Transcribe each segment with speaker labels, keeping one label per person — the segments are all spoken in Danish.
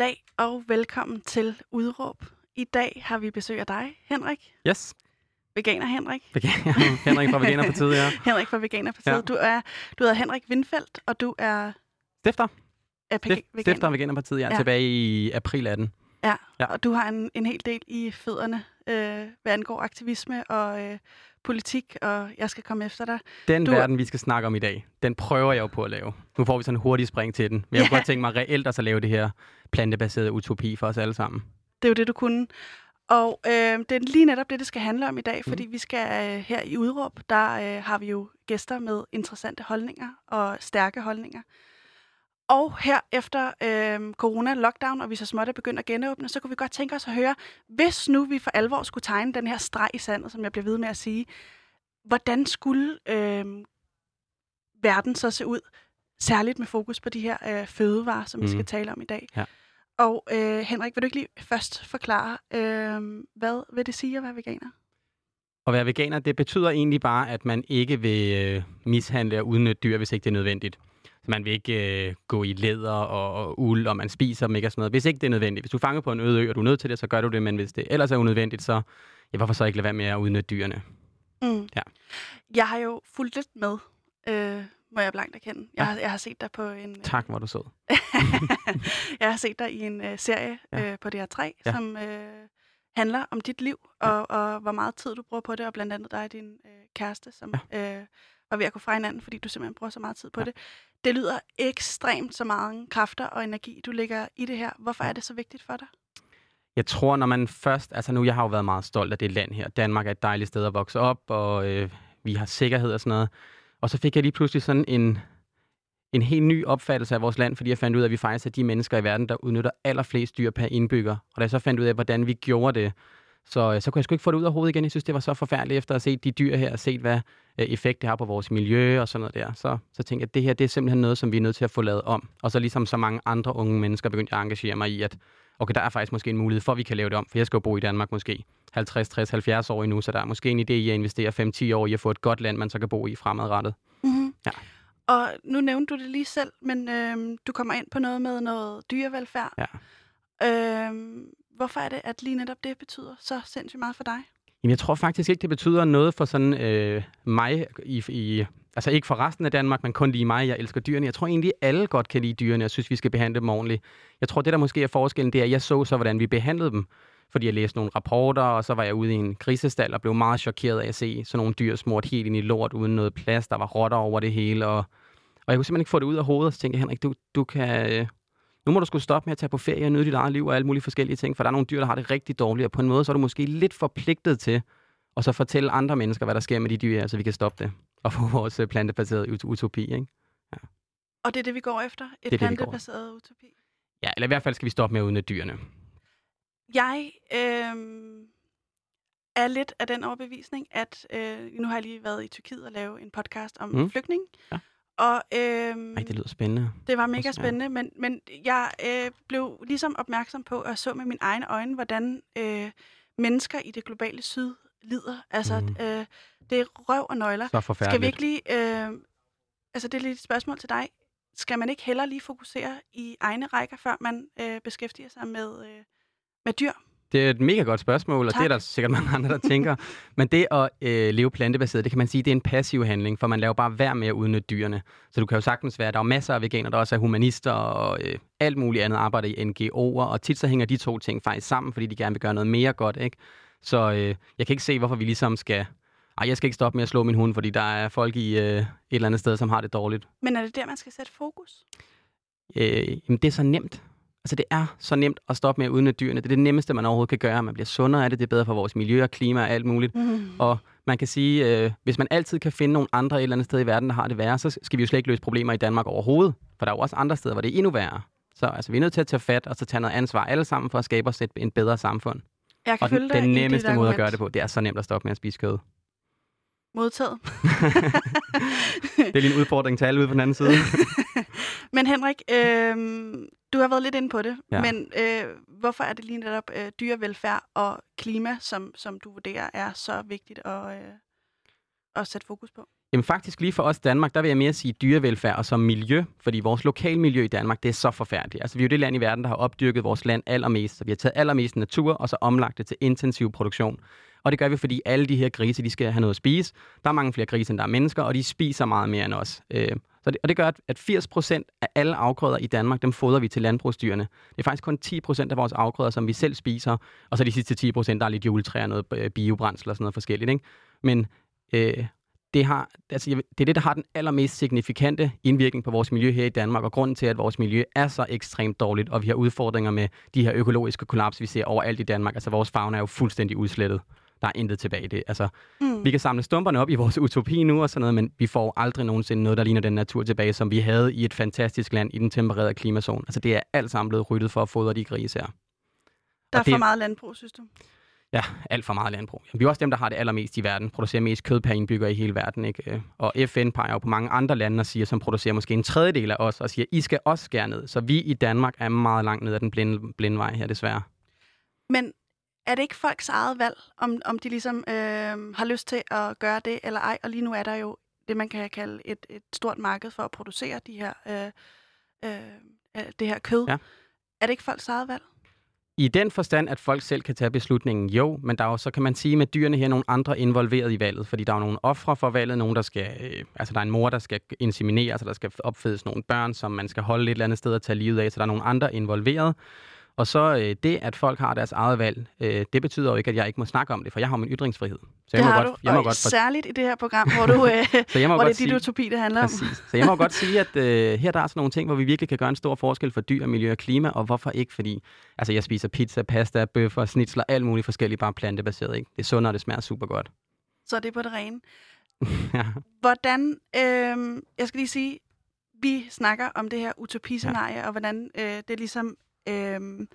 Speaker 1: Goddag og velkommen til Udråb. I dag har vi besøg af dig, Henrik.
Speaker 2: Yes.
Speaker 1: Veganer Henrik.
Speaker 2: Veganer. Henrik fra Veganerpartiet, ja.
Speaker 1: Henrik fra Veganerpartiet.
Speaker 2: Ja.
Speaker 1: Du, er, du hedder Henrik Windfeldt, og du er,
Speaker 2: Stifter.
Speaker 1: er
Speaker 2: Stif,
Speaker 1: veganer.
Speaker 2: stifter af Veganerpartiet, Ja.
Speaker 1: ja.
Speaker 2: Tilbage i april 18.
Speaker 1: Ja,
Speaker 2: Ja.
Speaker 1: og du har en, en hel del i fødderne, øh, hvad angår aktivisme og øh, politik, og jeg skal komme efter dig.
Speaker 2: Den
Speaker 1: Du-
Speaker 2: verden, vi skal snakke om i dag, den prøver jeg jo på at lave. Nu får vi sådan en hurtig spring til den. Men jeg kunne
Speaker 1: Ja.
Speaker 2: godt tænke mig reelt at så lave det her plantebaserede utopi for os alle sammen.
Speaker 1: Det er jo det, du kunne. Og øh, det er lige netop det, det skal handle om i dag, fordi vi skal øh, her i Udråb, der øh, har vi jo gæster med interessante holdninger og stærke holdninger. Og her efter øh, corona-lockdown, og vi så småt er begyndt at genåbne, så kunne vi godt tænke os at høre, hvis nu vi for alvor skulle tegne den her streg i sandet, som jeg bliver ved med at sige, hvordan skulle øh, verden så se ud, særligt med fokus på de her øh, fødevarer, som mm. vi skal tale om i dag.
Speaker 2: Ja.
Speaker 1: Og øh, Henrik, vil du ikke lige først forklare, øh, hvad vil det sige at være veganer?
Speaker 2: At være veganer, det betyder egentlig bare, at man ikke vil øh, mishandle og udnytte dyr, hvis ikke det er nødvendigt. Så man vil ikke øh, gå i læder og, og uld, og man spiser dem ikke og sådan noget. Hvis ikke det er nødvendigt. Hvis du er fanget på en øde ø, og du er nødt til det, så gør du det. Men hvis det ellers er unødvendigt, så ja, hvorfor så ikke lade være med at udnytte dyrene?
Speaker 1: Mm.
Speaker 2: Ja.
Speaker 1: Jeg har jo fulgt lidt med, øh, må jeg blankt erkende. Jeg,
Speaker 2: Ja.
Speaker 1: har, jeg har set dig på en... øh,
Speaker 2: Tak, hvor du sød.
Speaker 1: jeg har set dig i en øh, serie
Speaker 2: Ja.
Speaker 1: øh, på DR3,
Speaker 2: Ja.
Speaker 1: som øh, handler om dit liv, og, og hvor meget tid du bruger på det, og blandt andet dig og din øh, kæreste, som øh, var ved at gå fra hinanden, fordi du simpelthen bruger så meget tid på
Speaker 2: Ja.
Speaker 1: det. Det lyder ekstremt så mange kræfter og energi, du lægger i det her. Hvorfor er det så vigtigt for dig?
Speaker 2: Jeg tror, når man først... Altså nu, jeg har jo været meget stolt af det land her. Danmark er et dejligt sted at vokse op, og øh, vi har sikkerhed og sådan noget. Og så fik jeg lige pludselig sådan en, en helt ny opfattelse af vores land, fordi jeg fandt ud af, at vi faktisk er de mennesker i verden, der udnytter allerflest dyr per indbygger. Og da jeg så fandt ud af, hvordan vi gjorde det, så, øh, så kunne jeg sgu ikke få det ud af hovedet igen. Jeg synes, det var så forfærdeligt efter at have set de dyr her, og set, hvad øh, effekt det har på vores miljø og sådan noget der. Så, så tænkte jeg, at det her det er simpelthen noget, som vi er nødt til at få lavet om. Og så ligesom så mange andre unge mennesker begyndte jeg at engagere mig i, at okay, der er faktisk måske en mulighed for, at vi kan lave det om, for jeg skal jo bo i Danmark måske 50, 60, 70 år endnu, så der er måske en idé i at investere 5-10 år i at få et godt land, man så kan bo i fremadrettet.
Speaker 1: Mm-hmm.
Speaker 2: Ja.
Speaker 1: Og nu nævnte du det lige selv, men øhm, du kommer ind på noget med noget dyrevelfærd.
Speaker 2: Ja.
Speaker 1: Øhm, hvorfor er det, at lige netop det betyder så sindssygt meget for dig?
Speaker 2: Jamen, jeg tror faktisk ikke, det betyder noget for sådan øh, mig, i, i, altså ikke for resten af Danmark, men kun lige mig. Jeg elsker dyrene. Jeg tror egentlig, alle godt kan lide dyrene. Jeg synes, vi skal behandle dem ordentligt. Jeg tror, det der måske er forskellen, det er, at jeg så så, hvordan vi behandlede dem. Fordi jeg læste nogle rapporter, og så var jeg ude i en krisestal og blev meget chokeret af at se sådan nogle dyr smurt helt ind i lort uden noget plads. Der var rotter over det hele, og, og jeg kunne simpelthen ikke få det ud af hovedet. Og så tænkte jeg, Henrik, du, du kan... øh, nu må du skulle stoppe med at tage på ferie og nyde dit eget liv og alle mulige forskellige ting, for der er nogle dyr, der har det rigtig dårligt, og på en måde så er du måske lidt forpligtet til og så fortælle andre mennesker, hvad der sker med de dyr så vi kan stoppe det og få vores øh, plantebaserede ut- utopi. Ikke?
Speaker 1: Og det er det, vi går efter? Et
Speaker 2: det,
Speaker 1: plantebaseret utopi?
Speaker 2: Ja, eller i hvert fald skal vi stoppe med at udnytte dyrene.
Speaker 1: Jeg øhm, er lidt af den overbevisning, at øh, nu har jeg lige været i Tyrkiet og lave en podcast om. Mm. flygtning.
Speaker 2: Ja.
Speaker 1: Og øhm,
Speaker 2: Ej, det lyder spændende.
Speaker 1: Det var mega spændende, men, men jeg øh, blev ligesom opmærksom på og så med mine egne øjne, hvordan øh, mennesker i det globale syd lider. Altså, mm. Øh, det er røv og nøgler.
Speaker 2: Så forfærdeligt.
Speaker 1: Skal vi ikke lige... Øh, altså, det er lige et spørgsmål til dig. Skal man ikke heller lige fokusere i egne rækker, før man øh, beskæftiger sig med, øh, med dyr?
Speaker 2: Det er et mega godt spørgsmål, og
Speaker 1: Tak.
Speaker 2: det er der sikkert mange andre, der tænker. Men det at øh, leve plantebaseret, det kan man sige, det er en passiv handling, for man laver bare værd med at udnytte dyrene. Så du kan jo sagtens være, der er masser af veganer, der også er humanister og øh, alt muligt andet arbejder i NGO'er, og tit så hænger de to ting faktisk sammen, fordi de gerne vil gøre noget mere godt, ikke? Så øh, jeg kan ikke se, hvorfor vi ligesom skal... Ej, jeg skal ikke stoppe med at slå min hund, fordi der er folk i øh, et eller andet sted, som har det dårligt.
Speaker 1: Men er det der, man skal sætte fokus?
Speaker 2: Øh, jamen, det er så nemt. Altså, det er så nemt at stoppe med at udnytte dyrene. Det er det nemmeste, man overhovedet kan gøre. Man bliver sundere af det. Det er bedre for vores miljø og klima og alt muligt.
Speaker 1: Mm.
Speaker 2: Og man kan sige, øh, hvis man altid kan finde nogle andre et eller andet sted i verden, der har det værre, så skal vi jo slet ikke løse problemer i Danmark overhovedet. For der er jo også andre steder, hvor det er endnu værre. Så altså, vi er nødt til at tage fat og så tage noget ansvar alle sammen for at skabe os et, en bedre samfund.
Speaker 1: Jeg kan
Speaker 2: Og den, den nemmeste måde at gøre det på, det er så nemt at stoppe med at spise kød.
Speaker 1: Modtaget.
Speaker 2: Det er lige en udfordring til alle ude på den anden side.
Speaker 1: Men Henrik, øh, du har været lidt inde på det,
Speaker 2: Ja.
Speaker 1: men øh, hvorfor er det lige netop øh, dyrevelfærd og klima, som, som du vurderer er så vigtigt at, øh, at sætte fokus på?
Speaker 2: Jamen faktisk lige for os Danmark, der vil jeg mere sige dyrevelfærd og som miljø, fordi vores lokalmiljø i Danmark, det er så forfærdeligt. Altså vi er jo det land i verden, der har opdyrket vores land allermest, så vi har taget allermest natur og så omlagt det til intensiv produktion. Og det gør vi, fordi alle de her grise, de skal have noget at spise. Der er mange flere grise, end der er mennesker, og de spiser meget mere end os. Øh, så det, og det gør, at 80% af alle afgrøder i Danmark, dem fodrer vi til landbrugsdyrene. Det er faktisk kun 10% af vores afgrøder, som vi selv spiser, og så de sidste 10%, der er lidt juletræer, noget øh, biobrændsel og sådan noget forskelligt. Ikke? Men øh, det, har, altså, det er det, der har den allermest signifikante indvirkning på vores miljø her i Danmark, og grunden til, at vores miljø er så ekstremt dårligt, og vi har udfordringer med de her økologiske kollaps, vi ser overalt i Danmark. Altså vores fauna er jo fuldstændig udslettet. Der er intet tilbage i det. Altså, mm. Vi kan samle stumperne op i vores utopi nu og sådan noget, men vi får aldrig nogensinde noget, der ligner den natur tilbage, som vi havde i et fantastisk land i den tempererede klimazone. Altså det er alt sammen blevet ryddet for at fodre de grise her.
Speaker 1: Der er for meget landbrug, synes du?
Speaker 2: Ja, alt for meget landbrug. Vi er også dem, der har det allermest i verden, producerer mest kød per indbygger i hele verden. Ikke? Og FN peger jo på mange andre lande og siger, som producerer måske en tredjedel af os, og siger, I skal også skære ned. Så vi i Danmark er meget langt ned ad den blinde, blinde vej her, desværre.
Speaker 1: Men er det ikke folks eget valg, om, om de ligesom øh, har lyst til at gøre det eller ej? Og lige nu er der jo det, man kan kalde et, et stort marked for at producere de her, øh, øh, det her kød. Ja. Er det ikke folks eget valg?
Speaker 2: I den forstand, at folk selv kan tage beslutningen, jo, men der er jo, så kan man sige med dyrene her nogle andre involveret i valget, fordi der er jo nogle ofre for valget, nogen der skal, øh, altså der er en mor, der skal inseminere, så der skal opfedes nogle børn, som man skal holde et eller andet sted at tage livet af, så der er nogle andre involveret. Og så øh, det, at folk har deres eget valg, øh, det betyder jo ikke, at jeg ikke må snakke om det, for jeg har min ytringsfrihed.
Speaker 1: Så jeg det må har godt, du, jeg må og godt for... særligt i det her program, hvor, du, øh, så jeg må hvor det er dit utopi, det handler præcis. om.
Speaker 2: Så jeg må godt sige, at øh, her der er sådan nogle ting, hvor vi virkelig kan gøre en stor forskel for dyr, miljø og klima, og hvorfor ikke? Fordi altså, jeg spiser pizza, pasta, bøffer, snitsler, alt muligt forskelligt, bare plantebaseret. Ikke? Det er sundt, og det smager super godt.
Speaker 1: Så er det på det rene. ja. Hvordan, øh, jeg skal lige sige, vi snakker om det her utopiscenarie, ja. og hvordan øh, det ligesom øh,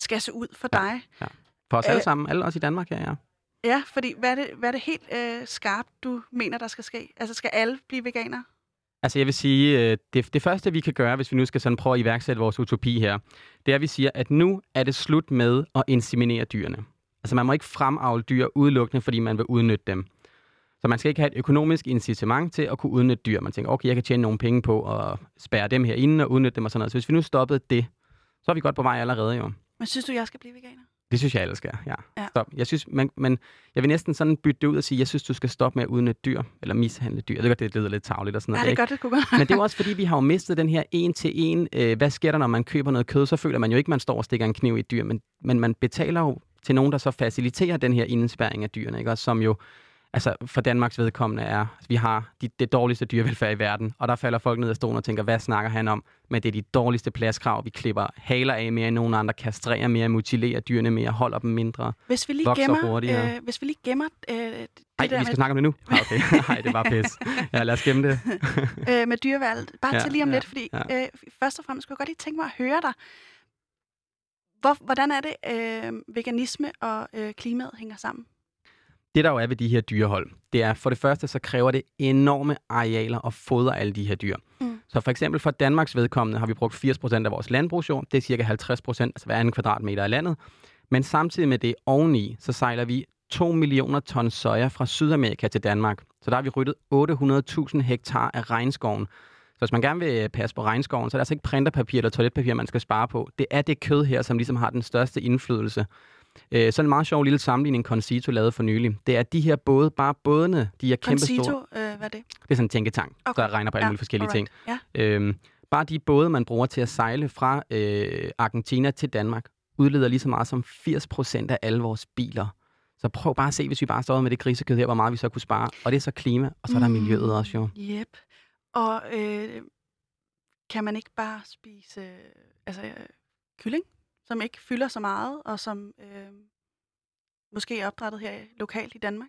Speaker 1: skal se ud for dig. Ja.
Speaker 2: For os alle øh, sammen, alle os i Danmark her, ja.
Speaker 1: Ja, fordi hvad er det, hvad er det helt øh, skarpt, du mener, der skal ske? Altså, skal alle blive veganer?
Speaker 2: Altså, jeg vil sige, øh, det, det første, vi kan gøre, hvis vi nu skal sådan prøve at iværksætte vores utopi her, det er, at vi siger, at nu er det slut med at inseminere dyrene. Altså, man må ikke fremavle dyr udelukkende, fordi man vil udnytte dem. Så man skal ikke have et økonomisk incitament til at kunne udnytte dyr. Man tænker, okay, jeg kan tjene nogle penge på at spærre dem herinde og udnytte dem og sådan noget. Så hvis vi nu stoppede det, så er vi godt på vej allerede jo.
Speaker 1: Men synes du, jeg skal blive veganer?
Speaker 2: Det synes jeg, alle skal, ja. ja. Stop. Jeg synes, man, men jeg vil næsten sådan bytte det ud og sige, jeg synes, du skal stoppe med at udnytte dyr, eller mishandle dyr. Jeg ved godt, det lyder lidt tavligt og sådan
Speaker 1: noget. Ja, det er godt, det kunne
Speaker 2: Men det er også fordi, vi har jo mistet den her en til en. Øh, hvad sker der, når man køber noget kød? Så føler man jo ikke, man står og stikker en kniv i et dyr, men, men man betaler jo til nogen, der så faciliterer den her indspærring af dyrene, ikke? Også som jo altså for Danmarks vedkommende er, at vi har de, det dårligste dyrevelfærd i verden, og der falder folk ned af stolen og tænker, hvad snakker han om? Men det er de dårligste pladskrav. Vi klipper haler af mere end nogen andre, kastrerer mere, mutilerer dyrene mere, holder dem mindre,
Speaker 1: hvis vi lige gemmer, øh, hvis vi lige gemmer øh, det
Speaker 2: Ej,
Speaker 1: der
Speaker 2: vi skal med... snakke om det nu? Ah, okay. Nej, det var pis. Ja, lad os gemme det.
Speaker 1: øh, med dyrevalget. Bare ja, til lige om ja, lidt, fordi ja. øh, først og fremmest skulle jeg godt lige tænke mig at høre dig. Hvor, hvordan er det, øh, veganisme og øh, klimaet hænger sammen?
Speaker 2: Det der jo er ved de her dyrehold, det er for det første, så kræver det enorme arealer at fodre alle de her dyr. Mm. Så for eksempel for Danmarks vedkommende har vi brugt 80% af vores landbrugsjord. Det er cirka 50%, altså hver anden kvadratmeter af landet. Men samtidig med det oveni, så sejler vi 2 millioner ton soja fra Sydamerika til Danmark. Så der har vi ryddet 800.000 hektar af regnskoven. Så hvis man gerne vil passe på regnskoven, så er det altså ikke printerpapir eller toiletpapir, man skal spare på. Det er det kød her, som ligesom har den største indflydelse. Øh, så en meget sjov lille sammenligning, Concito lavede for nylig. Det er de her både, bare bådene, de er kæmpe
Speaker 1: store. Concito, øh, hvad er det?
Speaker 2: Det er sådan en tænketank, okay. der regner på alle ja, mulige forskellige alright. ting. Ja. Øhm, bare de både, man bruger til at sejle fra øh, Argentina til Danmark, udleder lige så meget som 80 procent af alle vores biler. Så prøv bare at se, hvis vi bare står med det grisekød her, hvor meget vi så kunne spare. Og det er så klima, og så er der miljøet også jo.
Speaker 1: Yep. Og øh, kan man ikke bare spise øh, altså, øh, kylling? Som ikke fylder så meget, og som øh, måske er opdrettet her lokalt i Danmark?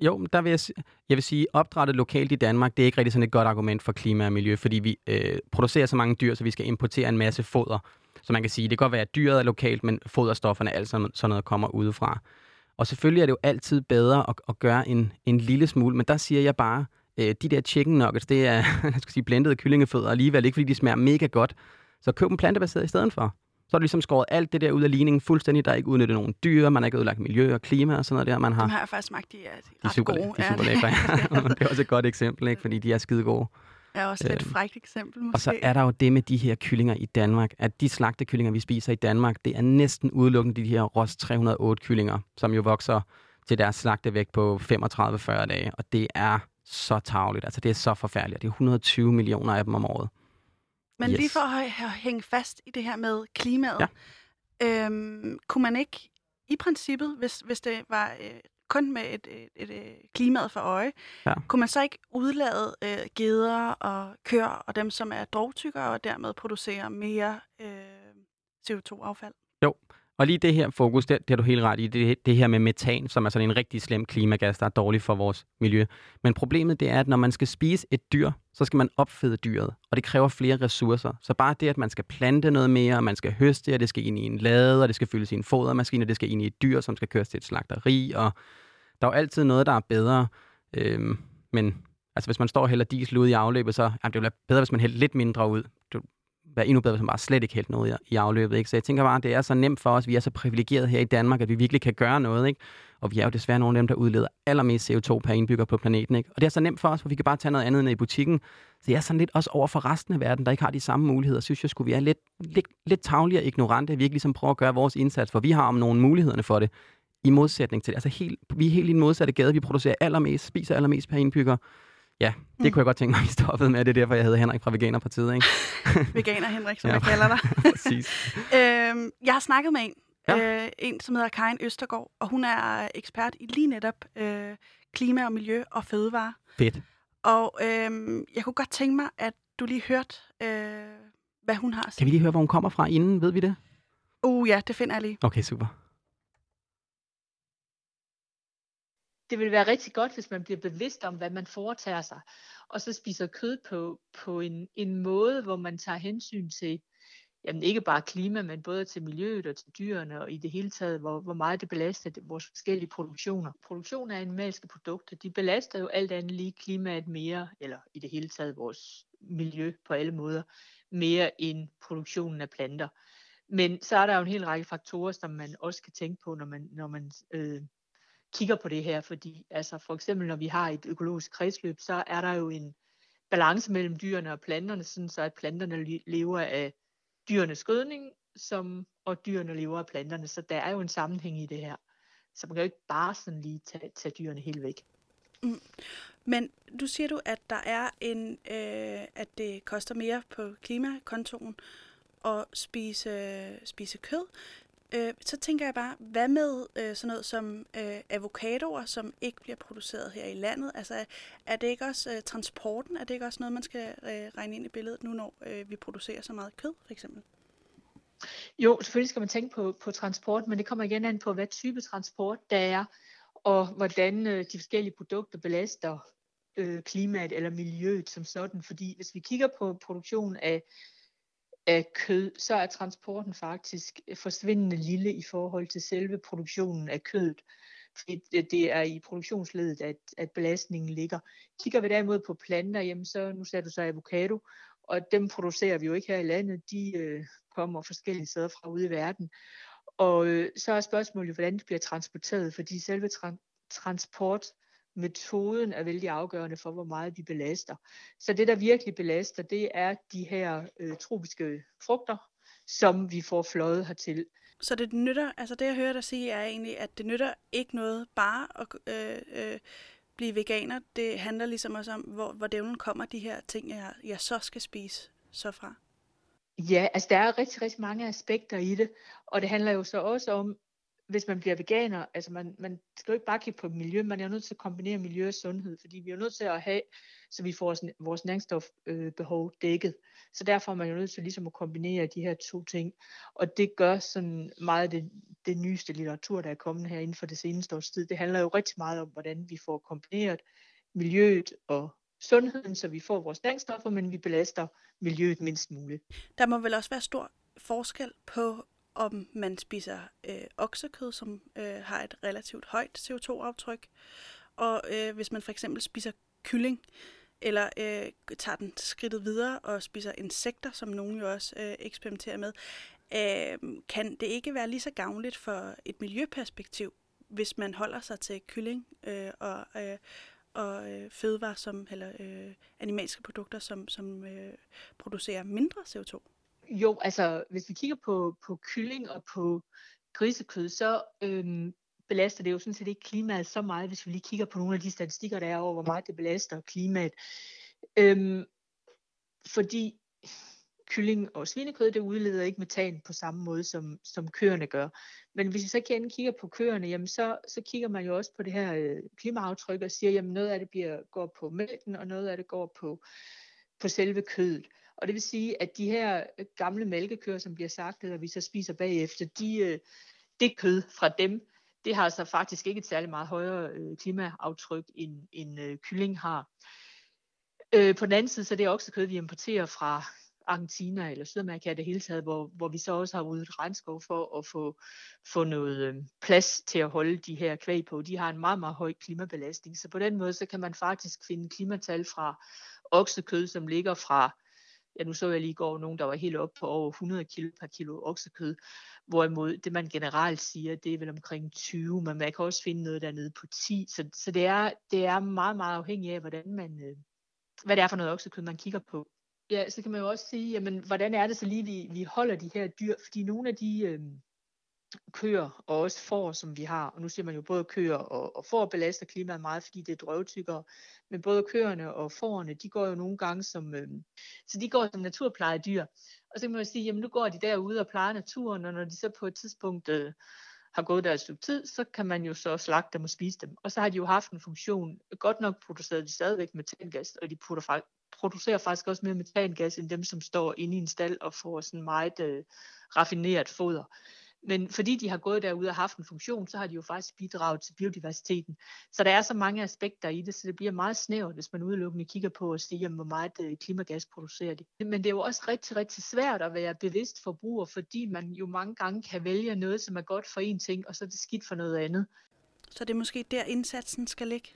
Speaker 2: Jo, der vil jeg, jeg vil sige, opdrettet lokalt i Danmark, det er ikke rigtig sådan et godt argument for klima og miljø, fordi vi øh, producerer så mange dyr, så vi skal importere en masse foder. Så man kan sige, det kan godt være, at dyret er lokalt, men foderstofferne, alt sådan noget, kommer udefra. Og selvfølgelig er det jo altid bedre at, at gøre en, en lille smule, men der siger jeg bare, øh, de der chicken nuggets, det er jeg skal sige, blendede kyllingefødder alligevel, ikke fordi de smager mega godt. Så køb dem plantebaseret i stedet for. Så har du ligesom skåret alt det der ud af ligningen fuldstændig. Der er ikke udnyttet nogen dyr, man har ikke ødelagt miljø og klima og sådan noget der. Man har,
Speaker 1: Dem har jeg faktisk smagt, de er,
Speaker 2: de er
Speaker 1: ret
Speaker 2: super,
Speaker 1: gode.
Speaker 2: de er super lækre. Ja. det er også et godt eksempel, ikke? fordi de er skide gode.
Speaker 1: er også lidt
Speaker 2: Øhm,
Speaker 1: frækt eksempel, måske.
Speaker 2: Og så er der jo det med de her kyllinger i Danmark, at de slagtekyllinger, vi spiser i Danmark, det er næsten udelukkende de her Ross 308 kyllinger, som jo vokser til deres slagtevægt på 35-40 dage. Og det er så tavligt. Altså, det er så forfærdeligt. Det er 120 millioner af dem om året.
Speaker 1: Men
Speaker 2: Yes.
Speaker 1: lige for at hænge fast i det her med klimaet,
Speaker 2: Ja.
Speaker 1: øhm, kunne man ikke i princippet, hvis, hvis det var øh, kun med et, et, et, et klimaet for øje,
Speaker 2: Ja.
Speaker 1: kunne man så ikke udlade øh, geder og køer og dem, som er drogtykkere, og dermed producere mere øh, CO2-affald?
Speaker 2: Og lige det her fokus, det, det har du helt ret i, det, det her med metan, som er sådan en rigtig slem klimagas, der er dårlig for vores miljø. Men problemet det er, at når man skal spise et dyr, så skal man opfede dyret, og det kræver flere ressourcer. Så bare det, at man skal plante noget mere, og man skal høste, og det skal ind i en lade, og det skal fyldes i en fodermaskine, og det skal ind i et dyr, som skal køres til et slagteri, og der er jo altid noget, der er bedre. Øhm, men altså, hvis man står og hælder diesel ud i afløbet, så jamen, det ville være bedre, hvis man hældte lidt mindre ud. Du, være endnu bedre, hvis man bare slet ikke hældte noget i, afløbet. Ikke? Så jeg tænker bare, at det er så nemt for os. Vi er så privilegerede her i Danmark, at vi virkelig kan gøre noget. Ikke? Og vi er jo desværre nogle af dem, der udleder allermest CO2 per indbygger på planeten. Ikke? Og det er så nemt for os, for vi kan bare tage noget andet end i butikken. Så jeg er sådan lidt også over for resten af verden, der ikke har de samme muligheder. Synes jeg, skulle vi er lidt, lidt, lidt tavlige og ignorante. Vi ikke ligesom prøver at gøre vores indsats, for vi har om nogle mulighederne for det. I modsætning til det. Altså helt, vi er helt i den modsatte gade. Vi producerer allermest, spiser allermest per indbygger. Ja, det
Speaker 1: Mm.
Speaker 2: kunne jeg godt tænke mig, at vi stoppede med. Det er derfor, jeg hedder Henrik fra Veganerpartiet. Ikke?
Speaker 1: Veganer Henrik, som
Speaker 2: Ja.
Speaker 1: jeg kalder dig.
Speaker 2: Præcis.
Speaker 1: øhm, jeg har snakket med en,
Speaker 2: Ja.
Speaker 1: øh, en som hedder Karin Østergaard, og hun er ekspert i lige netop øh, klima og miljø og fødevare.
Speaker 2: Fedt.
Speaker 1: Og øhm, jeg kunne godt tænke mig, at du lige hørte, øh, hvad hun har at
Speaker 2: Kan vi lige høre, hvor hun kommer fra inden? Ved vi det?
Speaker 1: Uh, ja, det finder jeg lige.
Speaker 2: Okay, super.
Speaker 3: Det vil være rigtig godt, hvis man bliver bevidst om, hvad man foretager sig, og så spiser kød på, på en, en måde, hvor man tager hensyn til, jamen ikke bare klima, men både til miljøet og til dyrene, og i det hele taget, hvor, hvor meget det belaster vores forskellige produktioner. Produktion af animalske produkter, de belaster jo alt andet lige klimaet mere, eller i det hele taget vores miljø på alle måder, mere end produktionen af planter. Men så er der jo en hel række faktorer, som man også kan tænke på, når man, når man øh, kigger på det her, fordi altså for eksempel når vi har et økologisk kredsløb, så er der jo en balance mellem dyrene og planterne, sådan så at planterne lever af dyrenes gødning, som, og dyrene lever af planterne, så der er jo en sammenhæng i det her. Så man kan jo ikke bare sådan lige tage, tage dyrene helt væk. Mm.
Speaker 1: Men du siger du, at der er en, øh, at det koster mere på klimakontoen at spise, spise kød. Øh, så tænker jeg bare, hvad med øh, sådan noget som øh, avocadoer, som ikke bliver produceret her i landet? Altså, er det ikke også øh, transporten? Er det ikke også noget, man skal øh, regne ind i billedet nu, når øh, vi producerer så meget kød, for eksempel?
Speaker 3: Jo, selvfølgelig skal man tænke på, på transport, men det kommer igen an på, hvad type transport der er, og hvordan øh, de forskellige produkter belaster øh, klimaet eller miljøet som sådan. Fordi hvis vi kigger på produktion af, af kød, så er transporten faktisk øh, forsvindende lille i forhold til selve produktionen af kødet. Fordi det, det er i produktionsledet, at, at belastningen ligger. Kigger vi derimod på planter, jamen så, nu sagde du så avocado, og dem producerer vi jo ikke her i landet. De øh, kommer forskellige steder fra ude i verden. Og øh, så er spørgsmålet hvordan det bliver transporteret, fordi selve tra- transportmetoden er vældig afgørende for, hvor meget vi belaster. Så det, der virkelig belaster, det er de her øh, tropiske frugter, som vi får fløjet hertil.
Speaker 1: Så det nytter, altså det jeg hører dig sige, er egentlig, at det nytter ikke noget bare at øh, øh, blive veganer. Det handler ligesom også om, hvor, hvor dævlen kommer de her ting, jeg, jeg så skal spise så fra.
Speaker 3: Ja, altså der er rigtig, rigtig mange aspekter i det, og det handler jo så også om, hvis man bliver veganer, altså man, man skal jo ikke bare kigge på miljø, man er jo nødt til at kombinere miljø og sundhed, fordi vi er jo nødt til at have, så vi får vores, næringsstofbehov øh, dækket. Så derfor er man jo nødt til ligesom at kombinere de her to ting, og det gør sådan meget det, det nyeste litteratur, der er kommet her inden for det seneste års tid. Det handler jo rigtig meget om, hvordan vi får kombineret miljøet og sundheden, så vi får vores næringsstoffer, men vi belaster miljøet mindst muligt.
Speaker 1: Der må vel også være stor forskel på, om man spiser øh, oksekød, som øh, har et relativt højt CO2-aftryk, og øh, hvis man for eksempel spiser kylling, eller øh, tager den skridtet videre og spiser insekter, som nogen jo også øh, eksperimenterer med. øh, kan det ikke være lige så gavnligt for et miljøperspektiv, hvis man holder sig til kylling øh, og, øh, og øh, fødevarer som eller øh, animalske produkter, som, som øh, producerer mindre CO2?
Speaker 3: Jo, altså hvis vi kigger på, på kylling og på grisekød, så øhm, belaster det jo sådan set ikke klimaet så meget, hvis vi lige kigger på nogle af de statistikker, der er over, hvor meget det belaster klimaet. Øhm, fordi kylling og svinekød, det udleder ikke metan på samme måde, som, som køerne gør. Men hvis vi så igen kigger på køerne, jamen så, så kigger man jo også på det her øh, klimaaftryk og siger, jamen noget af det bliver, går på mælken, og noget af det går på, på selve kødet. Og det vil sige, at de her øh, gamle mælkekøer, som bliver sagt, og vi så spiser bagefter, de, øh, det kød fra dem, det har altså faktisk ikke et særligt meget højere øh, klimaaftryk, end, end kylling har. På den anden side, så er det også kød, vi importerer fra Argentina eller Sydamerika i det hele taget, hvor, hvor vi så også har ryddet regnskov for at få, få noget plads til at holde de her kvæg på. De har en meget, meget høj klimabelastning, så på den måde, så kan man faktisk finde klimatal fra oksekød, som ligger fra ja nu så jeg lige i går nogen, der var helt op på over 100 kilo per kilo oksekød, hvorimod det man generelt siger, det er vel omkring 20, men man kan også finde noget dernede på 10, så, så det, er, det er meget, meget afhængigt af, hvordan man, øh, hvad det er for noget oksekød, man kigger på. Ja, så kan man jo også sige, jamen, hvordan er det så lige, vi, vi holder de her dyr, fordi nogle af de, øh, køer og også får, som vi har. Og nu siger man jo både køer og, og får belaster klimaet meget, fordi det er drøvtykkere. Men både køerne og fårene, de går jo nogle gange som, øh, så de går som naturplejedyr. Og så kan man jo sige, jamen nu går de derude og plejer naturen, og når de så på et tidspunkt øh, har gået der et stykke tid, så kan man jo så slagte dem og spise dem. Og så har de jo haft en funktion. Godt nok producerer de stadigvæk metangas, og de putter, producerer faktisk også mere metangas end dem, som står inde i en stald og får sådan meget øh, raffineret foder. Men fordi de har gået derude og haft en funktion, så har de jo faktisk bidraget til biodiversiteten. Så der er så mange aspekter i det, så det bliver meget snævert, hvis man udelukkende kigger på og siger, hvor meget øh, klimagas producerer de. Men det er jo også rigtig, rigtig svært at være bevidst forbruger, fordi man jo mange gange kan vælge noget, som er godt for en ting, og så er det skidt for noget andet.
Speaker 1: Så det er måske der indsatsen skal ligge?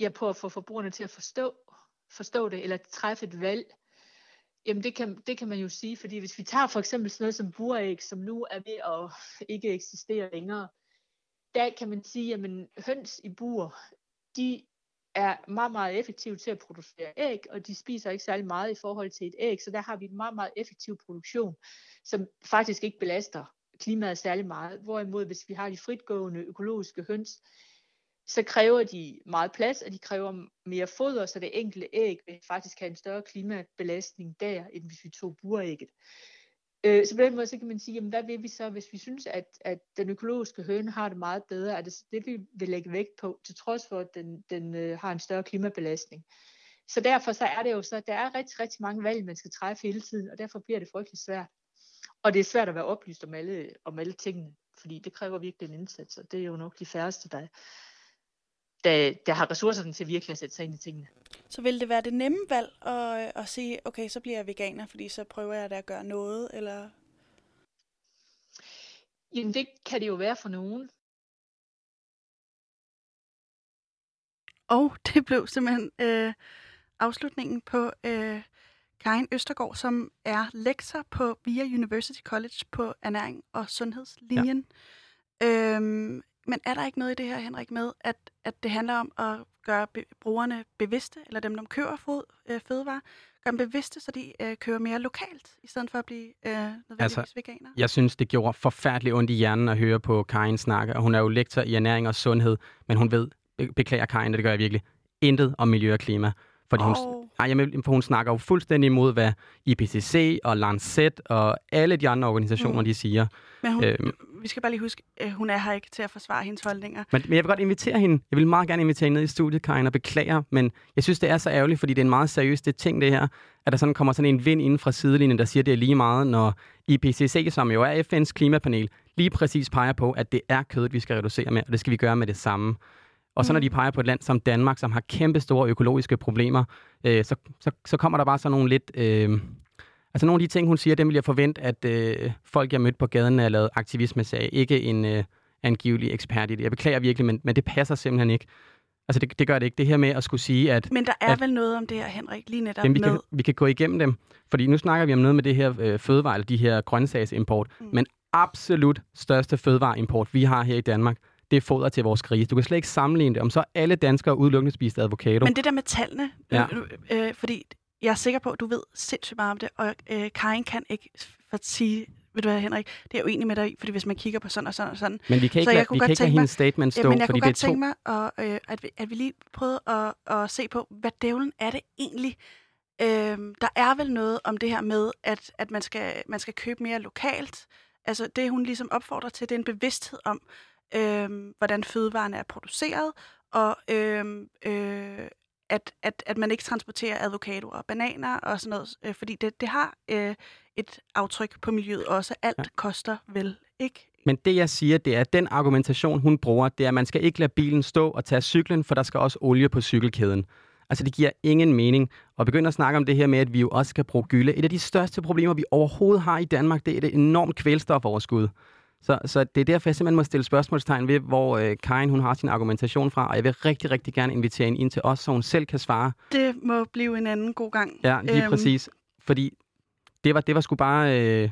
Speaker 3: Ja, på at få forbrugerne til at forstå, forstå det, eller træffe et valg, Jamen det kan, det kan man jo sige, fordi hvis vi tager for eksempel sådan noget som buræg, som nu er ved at ikke eksistere længere, der kan man sige, at høns i bur, de er meget, meget effektive til at producere æg, og de spiser ikke særlig meget i forhold til et æg, så der har vi en meget, meget effektiv produktion, som faktisk ikke belaster klimaet særlig meget. Hvorimod hvis vi har de fritgående økologiske høns, så kræver de meget plads, og de kræver mere foder, så det enkelte æg vil faktisk have en større klimabelastning der, end hvis vi tog burægget. Øh, så på den måde så kan man sige, jamen, hvad vil vi så, hvis vi synes, at, at den økologiske høne har det meget bedre? Er det det, vi vil lægge vægt på, til trods for, at den, den øh, har en større klimabelastning? Så derfor så er det jo så, at der er rigtig, rigtig mange valg, man skal træffe hele tiden, og derfor bliver det frygtelig svært. Og det er svært at være oplyst om alle, om alle tingene, fordi det kræver virkelig en indsats, og det er jo nok de færreste, der, der, der har ressourcerne til virkelig at sætte sig ind i tingene.
Speaker 1: Så vil det være det nemme valg at, at sige, okay, så bliver jeg veganer, fordi så prøver jeg da at gøre noget, eller?
Speaker 3: Jamen det kan det jo være for nogen.
Speaker 1: Og det blev simpelthen øh, afslutningen på øh, Karin Østergaard, som er lektor på VIA University College på ernæring og sundhedslinjen. Ja. Øhm, men er der ikke noget i det her, Henrik, med, at, at det handler om at gøre be- brugerne bevidste, eller dem, der køber fod, øh, fødevarer, gøre dem bevidste, så de øh, kører mere lokalt, i stedet for at blive øh, nødvendigvis altså, veganer?
Speaker 2: Jeg synes, det gjorde forfærdeligt ondt i hjernen at høre på Karin snakke, og hun er jo lektor i ernæring og sundhed, men hun ved, beklager Karin, det gør jeg virkelig, intet om miljø og klima. Fordi oh. hun, jeg, for hun snakker jo fuldstændig imod, hvad IPCC og Lancet og alle de andre organisationer, mm. de siger.
Speaker 1: Men hun, øhm, vi skal bare lige huske, at hun er her ikke til at forsvare hendes holdninger.
Speaker 2: Men, men jeg vil godt invitere hende. Jeg vil meget gerne invitere hende ned i studiet, Karin, og beklager, men jeg synes, det er så ærgerligt, fordi det er en meget seriøs det ting, det her, at der sådan kommer sådan en vind inden fra sidelinjen, der siger, det er lige meget, når IPCC, som jo er FN's klimapanel, lige præcis peger på, at det er kødet, vi skal reducere med, og det skal vi gøre med det samme. Og så når de mm. peger på et land som Danmark, som har kæmpe store økologiske problemer, øh, så, så, så kommer der bare sådan nogle lidt... Øh, altså nogle af de ting, hun siger, dem vil jeg forvente, at øh, folk, jeg mødt på gaden, er lavet aktivisme sag. Ikke en øh, angivelig ekspert i det. Jeg beklager virkelig, men, men det passer simpelthen ikke. Altså, det, det gør det ikke. Det her med at skulle sige, at...
Speaker 1: Men der er
Speaker 2: at,
Speaker 1: vel noget om det her, Henrik, lige netop
Speaker 2: jamen, vi,
Speaker 1: med...
Speaker 2: kan, vi kan gå igennem dem. Fordi nu snakker vi om noget med det her øh, fødevare, eller de her grøntsagsimport. Mm. Men absolut største fødevareimport, vi har her i Danmark, det er foder til vores grise. Du kan slet ikke sammenligne det, om så alle danskere udelukkende spiste avocado.
Speaker 1: Men det der med tallene,
Speaker 2: Ja.
Speaker 1: øh, øh, fordi jeg er sikker på, at du ved sindssygt meget om det, og øh, Karin kan ikke for at sige, ved du hvad, Henrik, det er jeg uenig med dig i, fordi hvis man kigger på sådan og sådan og sådan,
Speaker 2: Men vi kan ikke,
Speaker 1: Så jeg kunne
Speaker 2: vi
Speaker 1: godt
Speaker 2: kan ikke lade hendes statement stå,
Speaker 1: Ja, men jeg
Speaker 2: fordi
Speaker 1: kunne
Speaker 2: det er
Speaker 1: godt
Speaker 2: to...
Speaker 1: tænke mig, at, øh, at, vi, at vi lige prøvede at, at se på, hvad dævlen er det egentlig? Øhm, der er vel noget om det her med, at, at man, skal, man skal købe mere lokalt. Altså det, hun ligesom opfordrer til, det er en bevidsthed om, øhm, hvordan fødevarene er produceret, og øhm, øh, at, at, at man ikke transporterer avocado og bananer og sådan noget, øh, fordi det, det har øh, et aftryk på miljøet også. Alt
Speaker 2: ja.
Speaker 1: koster vel ikke
Speaker 2: Men det, jeg siger, det er, at den argumentation, hun bruger, det er, at man skal ikke lade bilen stå og tage cyklen, for der skal også olie på cykelkæden. Altså, det giver ingen mening. Og begynde at snakke om det her med, at vi jo også skal bruge gylde. Et af de største problemer, vi overhovedet har i Danmark, det er et enormt kvælstofoverskud. Så, så det er derfor, jeg simpelthen må stille spørgsmålstegn ved, hvor øh, Karin hun har sin argumentation fra, og jeg vil rigtig, rigtig gerne invitere hende ind til os, så hun selv kan svare.
Speaker 1: Det må blive en anden god gang.
Speaker 2: Ja, lige øhm. Præcis. Fordi det var, det var sgu bare, øh,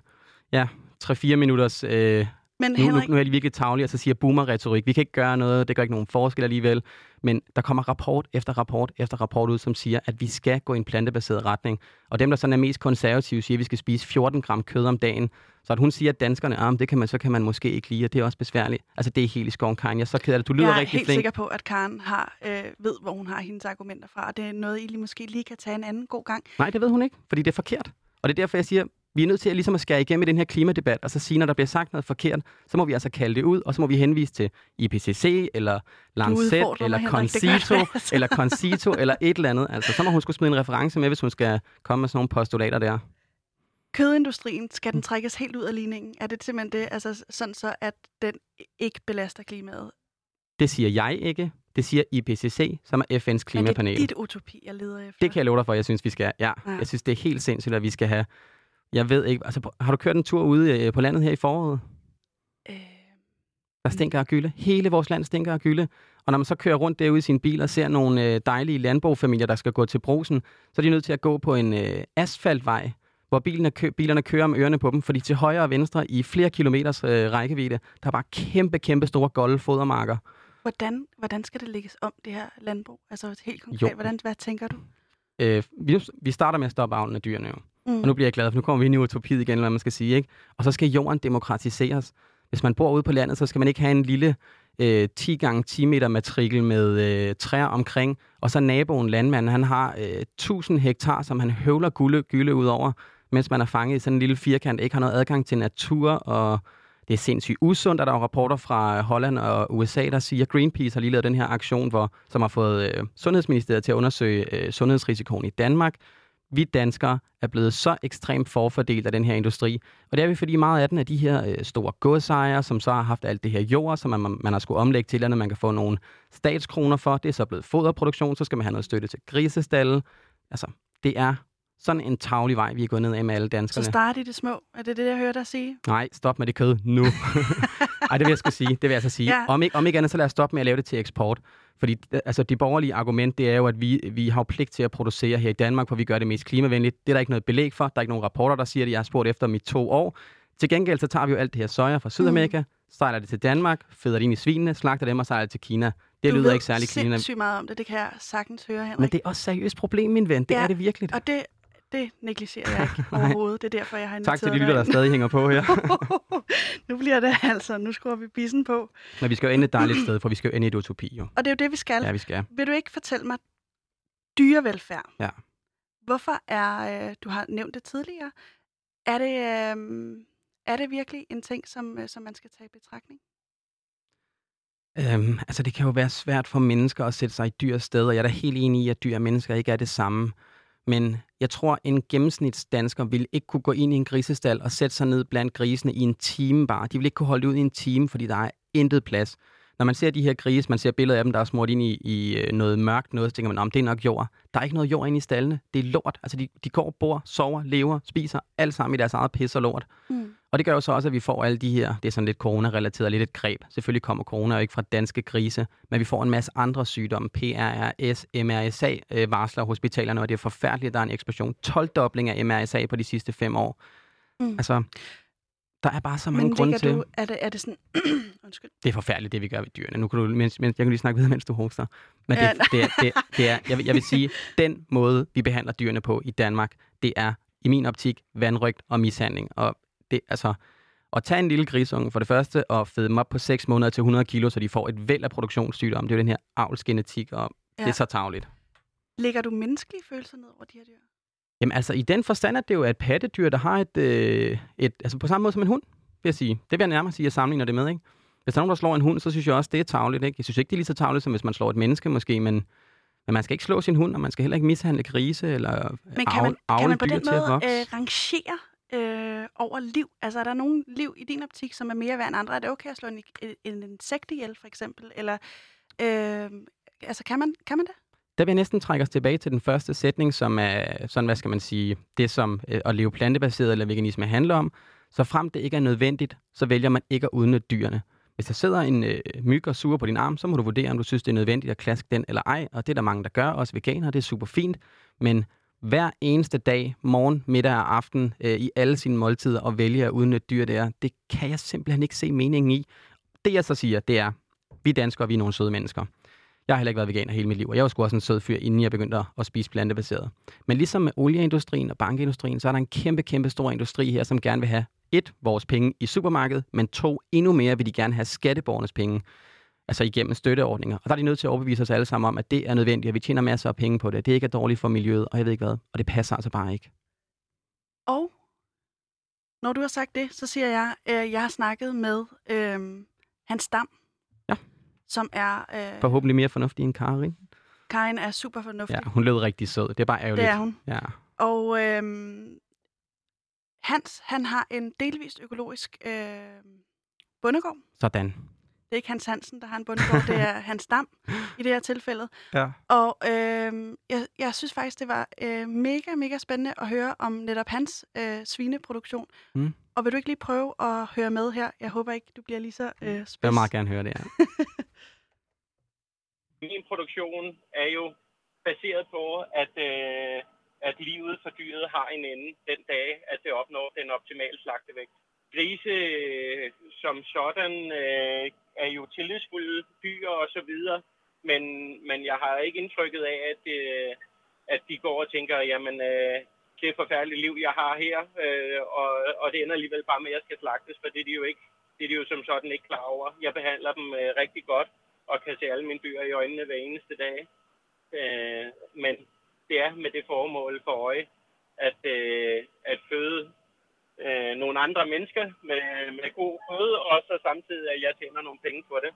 Speaker 2: ja, 3-4 minutters øh,
Speaker 1: Men
Speaker 2: nu, nu,
Speaker 1: Henrik,
Speaker 2: nu er de virkelig tavlige, og så siger boomer-retorik. Vi kan ikke gøre noget, det gør ikke nogen forskel alligevel. Men der kommer rapport efter rapport efter rapport ud, som siger, at vi skal gå i en plantebaseret retning. Og dem, der sådan er mest konservative, siger, at vi skal spise 14 gram kød om dagen. Så at hun siger, at danskerne, ah, det kan man, så kan man måske ikke lide, og det er også besværligt. Altså, det er helt i skoven, Karin. Jeg er så ked af det. Du lyder
Speaker 1: jeg er
Speaker 2: rigtig
Speaker 1: helt
Speaker 2: flink.
Speaker 1: sikker på, at Karen har, øh, ved, hvor hun har hendes argumenter fra, og det er noget, I lige måske lige kan tage en anden god gang.
Speaker 2: Nej, det ved hun ikke, fordi det er forkert. Og det er derfor, jeg siger, vi er nødt til at, ligesom at skære igennem i den her klimadebat, og så sige, når der bliver sagt noget forkert, så må vi altså kalde det ud, og så må vi henvise til IPCC, eller Lancet, eller
Speaker 1: Henrik.
Speaker 2: Concito,
Speaker 1: altså.
Speaker 2: eller Concito, eller et eller andet. Altså, så må hun skulle smide en reference med, hvis hun skal komme med sådan nogle postulater der.
Speaker 1: Kødindustrien, skal den trækkes helt ud af ligningen? Er det simpelthen det, altså sådan så, at den ikke belaster klimaet?
Speaker 2: Det siger jeg ikke. Det siger IPCC, som er FN's
Speaker 1: Men
Speaker 2: klimapanel.
Speaker 1: det er dit utopi, jeg leder efter.
Speaker 2: Det kan jeg love dig for, jeg synes, vi skal. Ja,
Speaker 1: Ja.
Speaker 2: jeg synes, det er helt sindssygt, at vi skal have... Jeg ved ikke, altså, har du kørt en tur ude øh, på landet her i foråret?
Speaker 1: Øh,
Speaker 2: Der stinker af gylde. Hele vores land stinker af gylde. Og når man så kører rundt derude i sin bil og ser nogle øh, dejlige landbofamilier, der skal gå til brusen, så er de nødt til at gå på en øh, asfaltvej, hvor bilerne, kø- bilerne kører med ørerne på dem, fordi til højre og venstre i flere kilometers øh, rækkevidde, der er bare kæmpe, kæmpe store golde fodermarker.
Speaker 1: hvordan, hvordan skal det lægges om, det her landbrug? Altså helt konkret,
Speaker 2: Jo.
Speaker 1: hvordan, hvad tænker du?
Speaker 2: Øh, vi, vi starter med at stoppe avlen af dyrene jo.
Speaker 1: Mm.
Speaker 2: Og nu bliver jeg glad, for nu kommer vi ind i utopiet igen, eller hvad man skal sige. Ikke? Og så skal jorden demokratiseres. Hvis man bor ude på landet, så skal man ikke have en lille øh, 10 gange 10 meter matrikel med øh, træer omkring. Og så naboen, landmanden, han har øh, 1000 hektar, som han høvler gulde, gylde ud over, mens man er fanget i sådan en lille firkant, ikke har noget adgang til natur, og det er sindssygt usundt, at der er rapporter fra øh, Holland og USA, der siger, at Greenpeace har lige lavet den her aktion, hvor, som har fået øh, Sundhedsministeriet til at undersøge øh, sundhedsrisikoen i Danmark. Vi danskere er blevet så ekstremt forfordelt af den her industri. Og det er vi, fordi meget af den er de her øh, store godsejere, som så har haft alt det her jord, som man, man har skulle omlægge til, at man kan få nogle statskroner for. Det er så blevet foderproduktion, så skal man have noget støtte til grisestalle. Altså, det er sådan en tavlig vej, vi er gået ned af med alle
Speaker 1: Så
Speaker 2: danskerne.
Speaker 1: start i det små. Er det det, jeg hører dig sige?
Speaker 2: Nej, stop med det kød nu. Ej, det vil jeg sgu sige. Det vil jeg så sige.
Speaker 1: Ja.
Speaker 2: Om, ikke, om ikke andet, så lad os stoppe med at lave det til eksport. Fordi øh, altså, det borgerlige argument, det er jo, at vi, vi har jo pligt til at producere her i Danmark, for vi gør det mest klimavenligt. Det er der ikke noget belæg for. Der er ikke nogen rapporter, der siger det. Jeg har spurgt efter dem i to år. Til gengæld, så tager vi jo alt det her soja fra Sydamerika, mm. sejler det til Danmark, føder det ind i svinene, slagter dem og sejler det til Kina. Det
Speaker 1: du
Speaker 2: lyder
Speaker 1: ved
Speaker 2: ikke særlig klimavenligt.
Speaker 1: sindssygt meget om det. Det kan jeg sagtens høre, Henrik.
Speaker 2: Men det er også et seriøst problem, min ven. Det
Speaker 1: Ja,
Speaker 2: er det virkelig.
Speaker 1: Og det, det negligerer jeg ikke overhovedet. Det er derfor, jeg har inviteret
Speaker 2: Tak til de lytter, der stadig hænger på her.
Speaker 1: nu bliver det altså, nu skruer vi bissen på.
Speaker 2: Men vi skal jo ende et dejligt sted, for vi skal jo ende i et utopi, jo.
Speaker 1: Og det er jo det, vi skal.
Speaker 2: Ja, vi skal.
Speaker 1: Vil du ikke fortælle mig dyrevelfærd?
Speaker 2: Ja.
Speaker 1: Hvorfor er, øh, du har nævnt det tidligere, er det, øh, er det virkelig en ting, som, øh, som man skal tage i betragtning?
Speaker 2: Øhm, altså, det kan jo være svært for mennesker at sætte sig i dyrs sted, og jeg er da helt enig i, at dyr og mennesker ikke er det samme. Men jeg tror, en gennemsnitsdansker vil ikke kunne gå ind i en grisestal og sætte sig ned blandt grisene i en time bare. De vil ikke kunne holde det ud i en time, fordi der er intet plads når man ser de her grise, man ser billeder af dem, der er smurt ind i, i øh, noget mørkt noget, så tænker man, om det er nok jord. Der er ikke noget jord inde i stallene. Det er lort. Altså, de, de går, bor, sover, lever, spiser, alt sammen i deres eget pis og lort. Mm. Og det gør jo så også, at vi får alle de her, det er sådan lidt corona-relateret, lidt et greb. Selvfølgelig kommer corona jo ikke fra danske grise, men vi får en masse andre sygdomme. PRRS, MRSA øh, varsler hospitalerne, og det er forfærdeligt, der er en eksplosion. 12-dobling af MRSA på de sidste fem år. Mm. Altså, der er bare så mange grunde til...
Speaker 1: Du, er, det, er det sådan... Undskyld.
Speaker 2: Det er forfærdeligt, det vi gør ved dyrene. Nu kan du, mens, mens, jeg kan lige snakke videre, mens du hoster. Men det, det, er, det, det er, jeg, vil, jeg vil sige, den måde, vi behandler dyrene på i Danmark, det er i min optik vandrygt og mishandling. Og det, altså, at tage en lille grisunge for det første og fede dem op på 6 måneder til 100 kilo, så de får et væld af produktionssygdom. Det er jo den her avlsgenetik, og ja. det er så tavligt.
Speaker 1: Lægger du menneskelige følelser ned over de her dyr?
Speaker 2: Jamen altså, i den forstand, at det jo er et pattedyr, der har et, øh, et... Altså på samme måde som en hund, vil jeg sige. Det vil jeg nærmere sige, at jeg sammenligner det med, ikke? Hvis der er nogen, der slår en hund, så synes jeg også, det er tavligt, ikke? Jeg synes ikke, det er lige så tavligt, som hvis man slår et menneske måske, men, men man skal ikke slå sin hund, og man skal heller ikke mishandle grise eller
Speaker 1: Men kan man, avl, kan man på den måde øh, rangere øh, over liv? Altså er der nogen liv i din optik, som er mere værd end andre? Er det okay at slå en, en, en insekt ihjel, for eksempel? Eller, øh, altså kan man, kan man det?
Speaker 2: Der vil jeg næsten trække os tilbage til den første sætning, som er sådan, hvad skal man sige, det som øh, at leve plantebaseret eller veganisme handler om. Så frem det ikke er nødvendigt, så vælger man ikke at udnytte dyrene. Hvis der sidder en øh, myg og suger på din arm, så må du vurdere, om du synes, det er nødvendigt at klaske den eller ej. Og det er der mange, der gør, også veganere, det er super fint. Men hver eneste dag, morgen, middag og aften, øh, i alle sine måltider, og vælge at udnytte dyr der, det kan jeg simpelthen ikke se meningen i. Det jeg så siger, det er, vi danskere, vi er nogle søde mennesker. Jeg har heller ikke været veganer hele mit liv, og jeg var sgu også en sød fyr, inden jeg begyndte at spise plantebaseret. Men ligesom med olieindustrien og bankindustrien, så er der en kæmpe, kæmpe stor industri her, som gerne vil have et, vores penge i supermarkedet, men to, endnu mere vil de gerne have skatteborgernes penge, altså igennem støtteordninger. Og der er de nødt til at overbevise os alle sammen om, at det er nødvendigt, og vi tjener masser af penge på det. Det ikke er dårligt for miljøet, og jeg ved ikke hvad. Og det passer altså bare ikke.
Speaker 1: Og når du har sagt det, så siger jeg, at øh, jeg har snakket med øh, Hans Dam, som er...
Speaker 2: Øh, Forhåbentlig mere fornuftig end Karin.
Speaker 1: Karin er super fornuftig.
Speaker 2: Ja, hun lød rigtig sød. Det er bare ærgerligt.
Speaker 1: Det er hun.
Speaker 2: Ja.
Speaker 1: Og øh, Hans, han har en delvist økologisk øh, bundegård.
Speaker 2: Sådan.
Speaker 1: Det er ikke Hans Hansen, der har en bundegård, det er Hans Dam i det her tilfælde.
Speaker 2: Ja.
Speaker 1: Og øh, jeg, jeg synes faktisk, det var øh, mega, mega spændende at høre om netop hans øh, svineproduktion. Mm. Og vil du ikke lige prøve at høre med her? Jeg håber ikke, du bliver lige så øh, spids.
Speaker 2: Jeg vil meget gerne høre det, ja.
Speaker 4: Min produktion er jo baseret på, at, øh, at livet for dyret har en ende den dag, at det opnår den optimale slagtevægt. Grise øh, som sådan øh, er jo tillidsfulde dyr og så videre, men, men jeg har ikke indtrykket af, at, øh, at de går og tænker, jamen øh, det er forfærdeligt liv, jeg har her, øh, og, og det ender alligevel bare med, at jeg skal slagtes, for det er de jo ikke. Det er de jo som sådan ikke klar over. Jeg behandler dem øh, rigtig godt, og kan se alle mine dyr i øjnene hver eneste dag. Øh, men det er med det formål for øje, at, øh, at føde øh, nogle andre mennesker med, med god føde, og så samtidig, at jeg tjener nogle penge på det.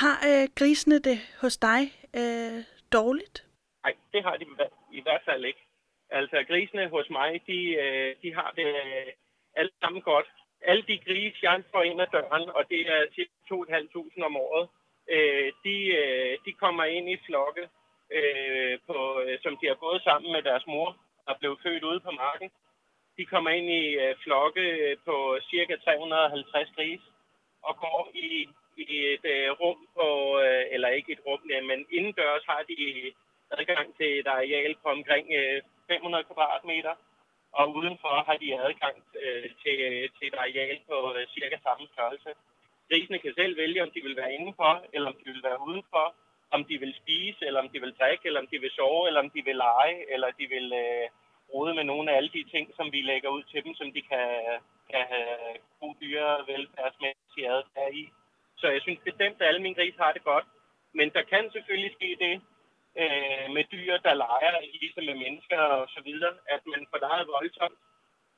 Speaker 1: Har øh, grisene det hos dig øh, dårligt?
Speaker 4: Nej, det har de i hvert fald ikke. Altså grisene hos mig, de, øh, de har det øh, alt sammen godt. Alle de grise, jeg får ind ad døren, og det er cirka 2.500 om året, øh, de, øh, de kommer ind i flokke, øh, på, øh, som de har gået sammen med deres mor der blev født ude på marken. De kommer ind i flokke på cirka 350 grise og går i, i et rum på, eller ikke et rum, men indendørs har de adgang til et areal på omkring 500 kvadratmeter, og udenfor har de adgang øh, til, til et areal på øh, cirka samme størrelse. Grisene kan selv vælge, om de vil være indenfor, eller om de vil være udenfor, om de vil spise, eller om de vil drikke, eller om de vil sove, eller om de vil lege, eller de vil øh, rode med nogle af alle de ting, som vi lægger ud til dem, som de kan, kan have god dyrevelfærdsmæssig adfærd i. Så jeg synes bestemt, at alle mine grise har det godt. Men der kan selvfølgelig ske det, øh, med dyr, der leger ligesom med mennesker og så videre, at man får leget voldsomt,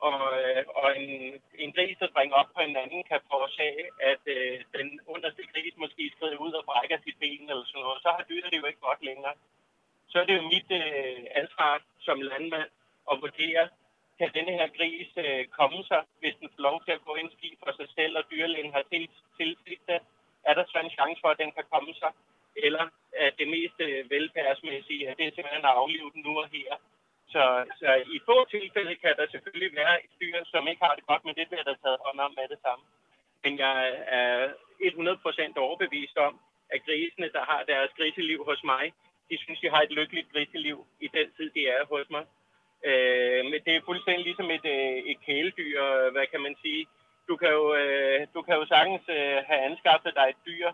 Speaker 4: og, øh, og en, en gris, der springer op på en anden, kan forårsage, at øh, den underste gris måske skrider ud og brækker sit ben eller sådan noget. Så har dyret det jo ikke godt længere. Så er det jo mit øh, ansvar som landmand at vurdere, kan denne her gris øh, komme sig, hvis den får lov til at gå ind ski for sig selv, og dyrlægen har tilset, er der så en chance for, at den kan komme sig, eller at det mest øh, velfærdsmæssige, at det er simpelthen at aflive den nu og her. Så, så i få tilfælde kan der selvfølgelig være et dyr, som ikke har det godt, men det bliver der taget hånd om med det samme. Men jeg er 100% overbevist om, at grisene, der har deres griseliv hos mig, de synes, de har et lykkeligt griseliv i den tid, de er hos mig. Øh, men det er fuldstændig ligesom et, øh, et kæledyr, hvad kan man sige. Du kan jo, øh, du kan jo sagtens øh, have anskaffet dig et dyr,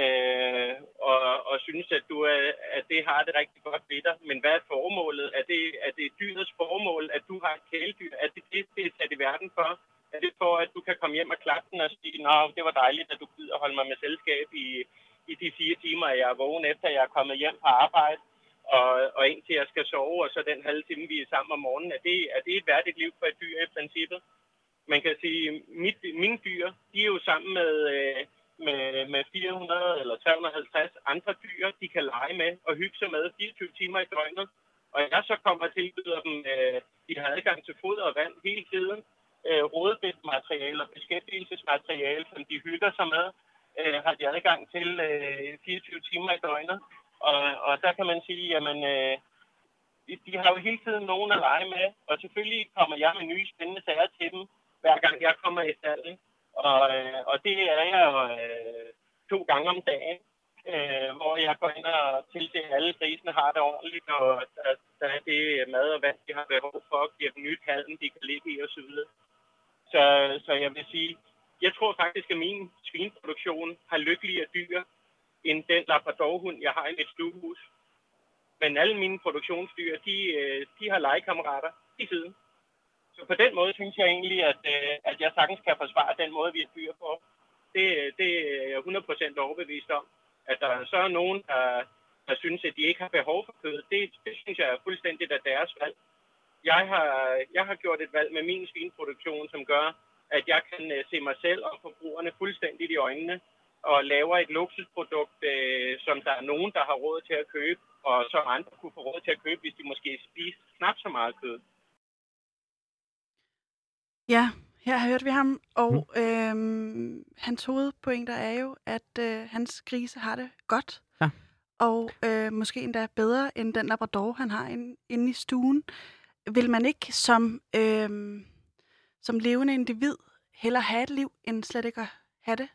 Speaker 4: øh, og, og synes, at, du er, at det har det rigtig godt ved dig. Men hvad er formålet? Er det, er det dyrets formål, at du har et kæledyr? Er det det, det er sat i verden for? Er det for, at du kan komme hjem og klappe den og sige, Nå, det var dejligt, at du gider holde mig med selskab i, i de fire timer, jeg er vågen efter, jeg er kommet hjem fra arbejde, og, og indtil jeg skal sove, og så den halve time, vi er sammen om morgenen. Er det, er det et værdigt liv for et dyr i princippet? Man kan sige, mit, mine dyr, de er jo sammen med, øh, med, med 400 eller 350 andre dyr, de kan lege med og hygge sig med 24 timer i døgnet. Og jeg så kommer til tilbyder dem, øh, de har adgang til fod og vand hele tiden, øh, rådebedmateriale og beskæftigelsesmateriale, som de hygger sig med, øh, har de adgang til øh, 24 timer i døgnet. Og, og der kan man sige, jamen, øh, de, de har jo hele tiden nogen at lege med, og selvfølgelig kommer jeg med nye spændende sager til dem, hver gang jeg kommer i stallen. Og, øh, og det er jeg øh, to gange om dagen, øh, hvor jeg går ind og tilser, at alle grisene har det ordentligt, og at der er det mad og vand, de har behov for, giver dem nyt halm, de kan ligge i osv. Så, så jeg vil sige, jeg tror faktisk, at min svinproduktion har lykkeligere dyr, end den labradorhund, jeg har i mit stuehus. Men alle mine produktionsdyr, de, øh, de har legekammerater i siden. Så på den måde synes jeg egentlig, at, øh, at jeg sagtens kan forsvare den måde, vi er dyr på. Det, det er jeg 100% overbevist om. At der så er nogen, der, der synes, at de ikke har behov for kød, det, det synes jeg er fuldstændigt af deres valg. Jeg har, jeg har gjort et valg med min svinproduktion, som gør, at jeg kan øh, se mig selv og forbrugerne fuldstændigt i øjnene og laver et luksusprodukt, øh, som der er nogen, der har råd til at købe, og som andre kunne få råd til at købe, hvis de måske spiser knap så meget kød.
Speaker 1: Ja, her hørte vi ham, og mm. øhm, hans hovedpointer er jo, at øh, hans grise har det godt.
Speaker 2: Ja.
Speaker 1: Og øh, måske endda bedre end den labrador, han har inde, inde i stuen. Vil man ikke som, øh, som levende individ hellere have et liv, end slet ikke at have det?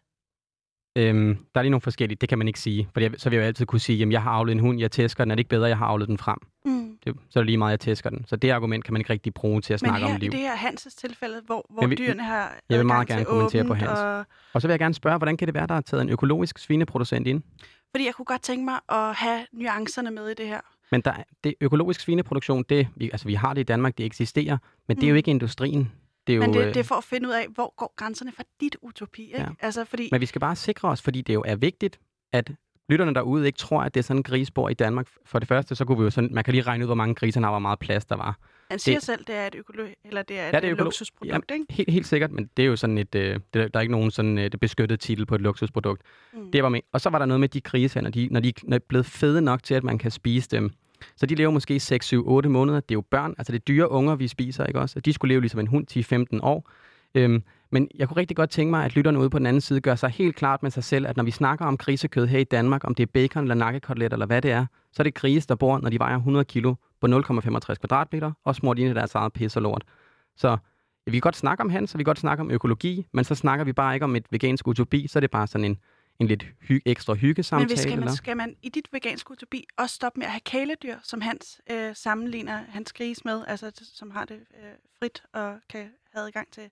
Speaker 2: Øhm, der er lige nogle forskellige, det kan man ikke sige. For så vil jeg jo altid kunne sige, at jeg har avlet en hund, jeg tæsker den, er det ikke bedre, jeg har avlet den frem?
Speaker 1: Mm.
Speaker 2: Det, så er det lige meget, jeg tæsker den. Så det argument kan man ikke rigtig bruge til at
Speaker 1: Men
Speaker 2: snakke
Speaker 1: her,
Speaker 2: om liv.
Speaker 1: i det her Hanses tilfælde, hvor, hvor
Speaker 2: Jeg vil-
Speaker 1: dyrene har
Speaker 2: jeg vil meget gerne kommentere på Hans.
Speaker 1: Og,
Speaker 2: Og så vil jeg gerne spørge, hvordan kan det være, der er taget en økologisk svineproducent ind?
Speaker 1: fordi jeg kunne godt tænke mig at have nuancerne med i det her.
Speaker 2: Men der, er- det økologisk svineproduktion, det, vi, altså vi har det i Danmark, det eksisterer, men det er jo
Speaker 1: Mm.
Speaker 2: ikke industrien. Det er jo,
Speaker 1: Men det,
Speaker 2: øh,
Speaker 1: det er for at finde ud af, hvor går grænserne for dit utopi, ikke?
Speaker 2: Ja.
Speaker 1: Altså, fordi...
Speaker 2: Men vi skal bare sikre os, fordi det jo er vigtigt, at lytterne derude ikke tror, at det er sådan en grisbor i Danmark. For det første, så kunne vi jo sådan, man kan lige regne ud, hvor mange griser han har, hvor meget plads der var.
Speaker 1: Han siger
Speaker 2: Det-
Speaker 1: selv, det er et, økolo- eller det er et
Speaker 2: Ja, det er
Speaker 1: ja,
Speaker 2: økolo-
Speaker 1: luksusprodukt, ikke?
Speaker 2: Helt, helt sikkert, men det er jo sådan et, øh, det, der er ikke nogen sådan øh, det beskyttede titel på et luksusprodukt.
Speaker 1: Mm.
Speaker 2: Det var med. Og så var der noget med de grise, når de, når de når de er blevet fede nok til, at man kan spise dem. Så de lever måske 6, 7, 8 måneder. Det er jo børn, altså det er dyre unger, vi spiser, ikke også? De skulle leve ligesom en hund 10-15 år. Øhm, men jeg kunne rigtig godt tænke mig, at lytterne ude på den anden side gør sig helt klart med sig selv, at når vi snakker om grisekød her i Danmark, om det er bacon eller nakkekotelet eller hvad det er, så er det grise, der bor, når de vejer 100 kilo på 0,65 kvadratmeter, og smurt ind i deres eget pis og lort. Så vi kan godt snakke om hans, og vi kan godt snakke om økologi, men så snakker vi bare ikke om et vegansk utopi, så er det bare sådan en, en lidt hy- ekstra hyggesamtale.
Speaker 1: Men hvis, skal, man,
Speaker 2: eller?
Speaker 1: skal man i dit veganske utopi også stoppe med at have kæledyr, som Hans øh, sammenligner hans gris med, altså som har det øh, frit og kan have adgang til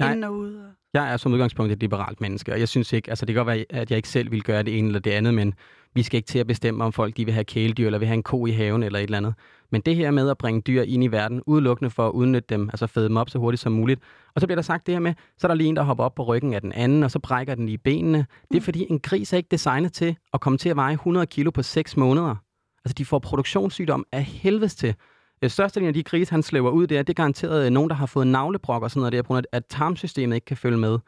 Speaker 2: Nej.
Speaker 1: ind og ud? Og...
Speaker 2: Jeg er som udgangspunkt et liberalt menneske, og jeg synes ikke, altså det kan godt være, at jeg ikke selv vil gøre det ene eller det andet, men vi skal ikke til at bestemme, om folk de vil have kæledyr, eller vil have en ko i haven, eller et eller andet. Men det her med at bringe dyr ind i verden, udelukkende for at udnytte dem, altså føde dem op så hurtigt som muligt. Og så bliver der sagt det her med, så er der lige en, der hopper op på ryggen af den anden, og så brækker den lige benene. Det er
Speaker 1: Mm.
Speaker 2: fordi, en gris er ikke designet til at komme til at veje 100 kilo på 6 måneder. Altså, de får produktionssygdom af helvedes til. Øh, Størstedelen af de grise, han slæver ud der, det er garanteret øh, nogen, der har fået navlebrok og sådan noget der, på grund af, at tarmsystemet ikke kan følge med.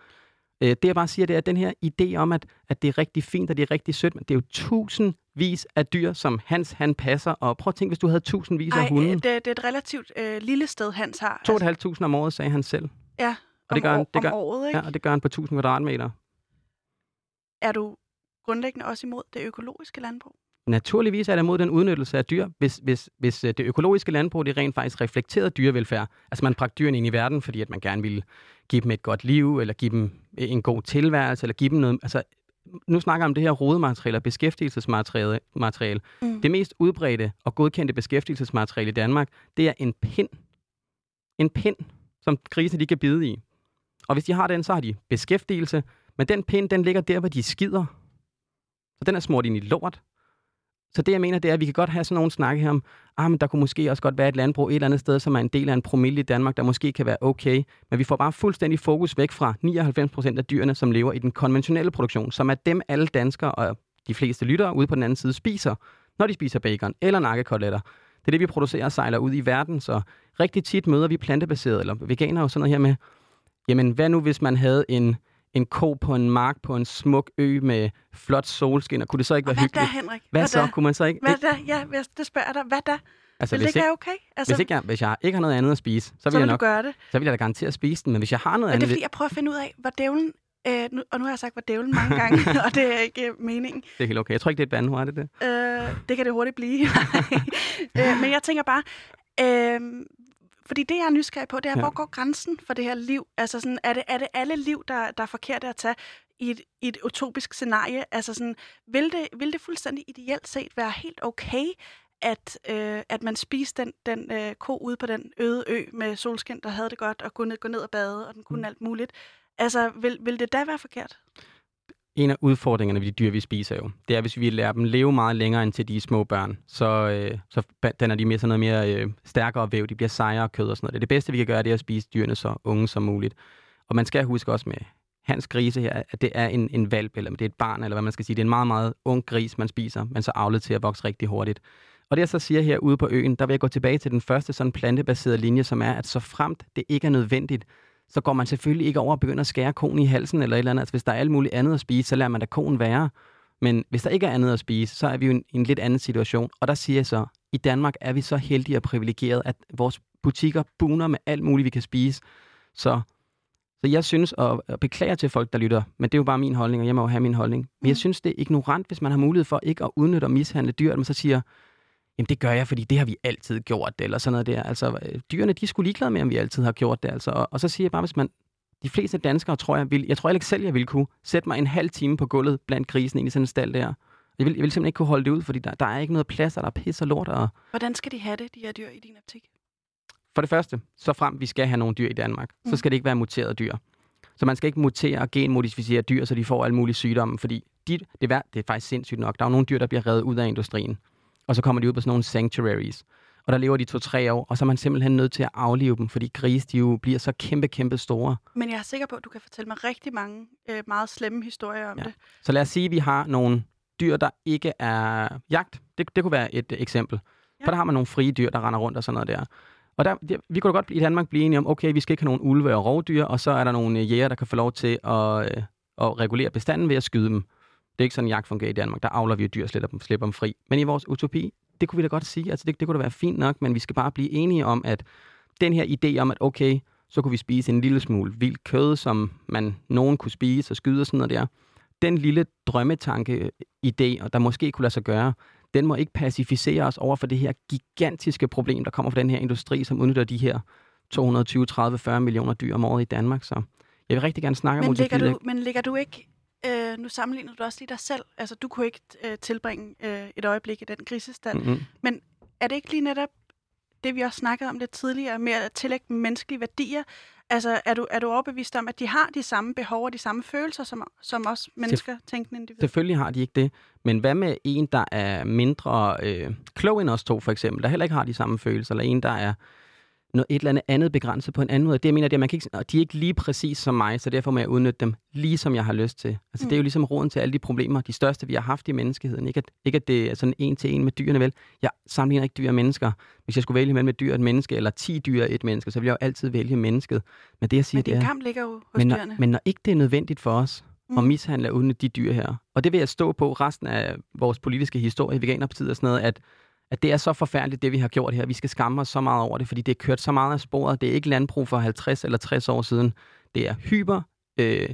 Speaker 2: Øh, Det jeg bare siger, det er, at den her idé om, at, at det er rigtig fint, og det er rigtig sødt, men det er jo tusindvis af dyr, som Hans han passer. Og prøv at tænke, hvis du havde tusindvis af
Speaker 1: Ej,
Speaker 2: hunde.
Speaker 1: øh, det, det er et relativt øh, lille sted, Hans har.
Speaker 2: To og et halvt tusind om året, sagde han selv.
Speaker 1: ja,
Speaker 2: og det gør han- det gør-
Speaker 1: året, ikke?
Speaker 2: Ja, og det gør han på 1000 kvadratmeter.
Speaker 1: Er du grundlæggende også imod det økologiske landbrug?
Speaker 2: Naturligvis er der imod den udnyttelse af dyr, hvis, hvis, hvis øh, det økologiske landbrug det rent faktisk reflekterede dyrevelfærd. Altså man bragte dyrene ind i verden, fordi at man gerne ville give dem et godt liv, eller give dem en god tilværelse, eller give dem noget... Altså, nu snakker jeg om det her rodemateriale og beskæftigelsesmateriale. Materiale. Mm. Det mest udbredte og godkendte beskæftigelsesmateriale i Danmark, det er en pind. En pind, som grisene de kan bide i. Og hvis de har den, så har de beskæftigelse. Men den pind, den ligger der, hvor de skider. Så den er smurt ind i lort. Så det, jeg mener, det er, at vi kan godt have sådan nogle snakke her om, ah, men der kunne måske også godt være et landbrug et eller andet sted, som er en del af en promille i Danmark, der måske kan være okay. Men vi får bare fuldstændig fokus væk fra 99% af dyrene, som lever i den konventionelle produktion, som er dem alle danskere og de fleste lyttere ude på den anden side spiser, når de spiser bacon eller nakkekoteletter. Det er det, vi producerer og sejler ud i verden, så rigtig tit møder vi plantebaserede eller veganere og sådan noget her med, jamen hvad nu, hvis man havde en en ko på en mark på en smuk ø med flot solskin, og kunne det så ikke være
Speaker 1: hvad
Speaker 2: hyggeligt?
Speaker 1: Hvad da, Henrik?
Speaker 2: Hvad, hvad så? Da? Kunne man så ikke...
Speaker 1: Hvad da? Ja, det spørger dig. Hvad da? Altså, vil det ikke være okay?
Speaker 2: Altså, hvis, ikke jeg, hvis jeg ikke har noget andet at spise, så vil,
Speaker 1: så vil
Speaker 2: jeg nok,
Speaker 1: gøre det.
Speaker 2: Så vil jeg da garanteret spise den, men hvis jeg har noget
Speaker 1: men
Speaker 2: andet...
Speaker 1: det er fordi, jeg prøver at finde ud af, hvor dævlen Øh, nu, og nu har jeg sagt, hvor dævlen mange gange, og det er ikke uh, meningen.
Speaker 2: Det er helt okay. Jeg tror ikke, det er et bandord, er det det?
Speaker 1: Øh, det kan det hurtigt blive. øh, men jeg tænker bare, øh, fordi det, jeg er nysgerrig på, det er, ja. hvor går grænsen for det her liv? Altså sådan, er det, er det alle liv, der, der er forkert at tage i et, i et utopisk scenarie? Altså sådan, vil det, vil det fuldstændig ideelt set være helt okay, at, øh, at man spiste den, den øh, ko ude på den øde ø med solskin, der havde det godt, og kunne ned, gå ned og bade, og den kunne mm. alt muligt? Altså, vil, vil det da være forkert?
Speaker 2: En af udfordringerne ved de dyr, vi spiser jo, det er, hvis vi lærer dem leve meget længere end til de små børn, så, øh, så danner de mere sådan noget mere øh, stærkere væv, de bliver sejere kød og sådan noget. Det, det bedste, vi kan gøre, det er at spise dyrene så unge som muligt. Og man skal huske også med hans grise her, at det er en, en valp, eller det er et barn, eller hvad man skal sige. Det er en meget, meget ung gris, man spiser, men så avlet til at vokse rigtig hurtigt. Og det jeg så siger her ude på øen, der vil jeg gå tilbage til den første sådan plantebaserede linje, som er, at så fremt det ikke er nødvendigt, så går man selvfølgelig ikke over og begynder at skære konen i halsen eller et eller andet. Altså, hvis der er alt muligt andet at spise, så lader man da konen være. Men hvis der ikke er andet at spise, så er vi jo i en, en lidt anden situation. Og der siger jeg så, i Danmark er vi så heldige og privilegerede, at vores butikker buner med alt muligt, vi kan spise. Så, så jeg synes, og, beklager til folk, der lytter, men det er jo bare min holdning, og jeg må jo have min holdning. Men mm. jeg synes, det er ignorant, hvis man har mulighed for ikke at udnytte og mishandle dyr, at man så siger, jamen det gør jeg, fordi det har vi altid gjort, eller sådan noget der. Altså, øh, dyrene, de skulle ligeglade med, om vi altid har gjort det, altså. Og, og så siger jeg bare, hvis man, de fleste danskere, tror jeg, vil, jeg tror ikke selv, jeg ville kunne sætte mig en halv time på gulvet blandt grisen i sådan en stald der. Jeg vil, jeg vil simpelthen ikke kunne holde det ud, fordi der, der er ikke noget plads, og der er pis og lort. Og...
Speaker 1: Hvordan skal de have det, de her dyr i din optik?
Speaker 2: For det første, så frem vi skal have nogle dyr i Danmark, mm. så skal det ikke være muterede dyr. Så man skal ikke mutere og genmodificere dyr, så de får alle mulige sygdomme, fordi de, det, er, det er faktisk sindssygt nok. Der er jo nogle dyr, der bliver reddet ud af industrien og så kommer de ud på sådan nogle sanctuaries. Og der lever de to-tre år, og så er man simpelthen nødt til at aflive dem, fordi grise de jo bliver så kæmpe, kæmpe store.
Speaker 1: Men jeg er sikker på, at du kan fortælle mig rigtig mange øh, meget slemme historier om ja. det.
Speaker 2: Så lad os sige, at vi har nogle dyr, der ikke er jagt. Det, det kunne være et eksempel. Ja. For der har man nogle frie dyr, der render rundt og sådan noget der. Og der, der, vi kunne da godt i Danmark blive enige om, okay, vi skal ikke have nogle ulve og rovdyr, og så er der nogle jæger, der kan få lov til at, øh, at regulere bestanden ved at skyde dem. Det er ikke sådan, jagt fungerer i Danmark. Der avler vi jo dyr og slipper dem, slipper dem fri. Men i vores utopi, det kunne vi da godt sige. Altså, det, det kunne da være fint nok, men vi skal bare blive enige om, at den her idé om, at okay, så kunne vi spise en lille smule vildt kød, som man nogen kunne spise og skyde og sådan noget der. Den lille drømmetanke-idé, og der måske kunne lade sig gøre, den må ikke pacificere os over for det her gigantiske problem, der kommer fra den her industri, som udnytter de her 220, 30, 40 millioner dyr om året i Danmark. Så jeg vil rigtig gerne snakke
Speaker 1: men
Speaker 2: om
Speaker 1: ligger du, Men ligger du ikke øh, nu sammenligner du også lige dig selv. Altså, du kunne ikke øh, tilbringe øh, et øjeblik i den grisestand. Mm-hmm. Men er det ikke lige netop det, vi også snakkede om lidt tidligere, med at tillægge dem menneskelige værdier? Altså, er du, er du overbevist om, at de har de samme behov og de samme følelser, som, som os mennesker, Selvf- tænkende individer?
Speaker 2: Selvfølgelig har de ikke det. Men hvad med en, der er mindre øh, klog end os to, for eksempel, der heller ikke har de samme følelser, eller en, der er noget, et eller andet andet begrænset på en anden måde. Det jeg mener, det er, at man kan ikke, de er ikke lige præcis som mig, så derfor må jeg udnytte dem lige som jeg har lyst til. Altså, mm. Det er jo ligesom roden til alle de problemer, de største, vi har haft i menneskeheden. Ikke at, ikke at det er sådan en til en med dyrene, vel? Jeg sammenligner ikke dyr og mennesker. Hvis jeg skulle vælge mellem et dyr og et menneske, eller ti dyr og et menneske, så ville jeg jo altid vælge mennesket. Men det, jeg siger,
Speaker 1: men
Speaker 2: det er...
Speaker 1: kamp ligger jo hos
Speaker 2: men når,
Speaker 1: dyrene.
Speaker 2: Men når ikke det er nødvendigt for os, mm. at mishandle uden de dyr her. Og det vil jeg stå på resten af vores politiske historie, Veganerpartiet og sådan noget, at at det er så forfærdeligt, det vi har gjort her. Vi skal skamme os så meget over det, fordi det er kørt så meget af sporet. Det er ikke landbrug for 50 eller 60 år siden. Det er hyper øh,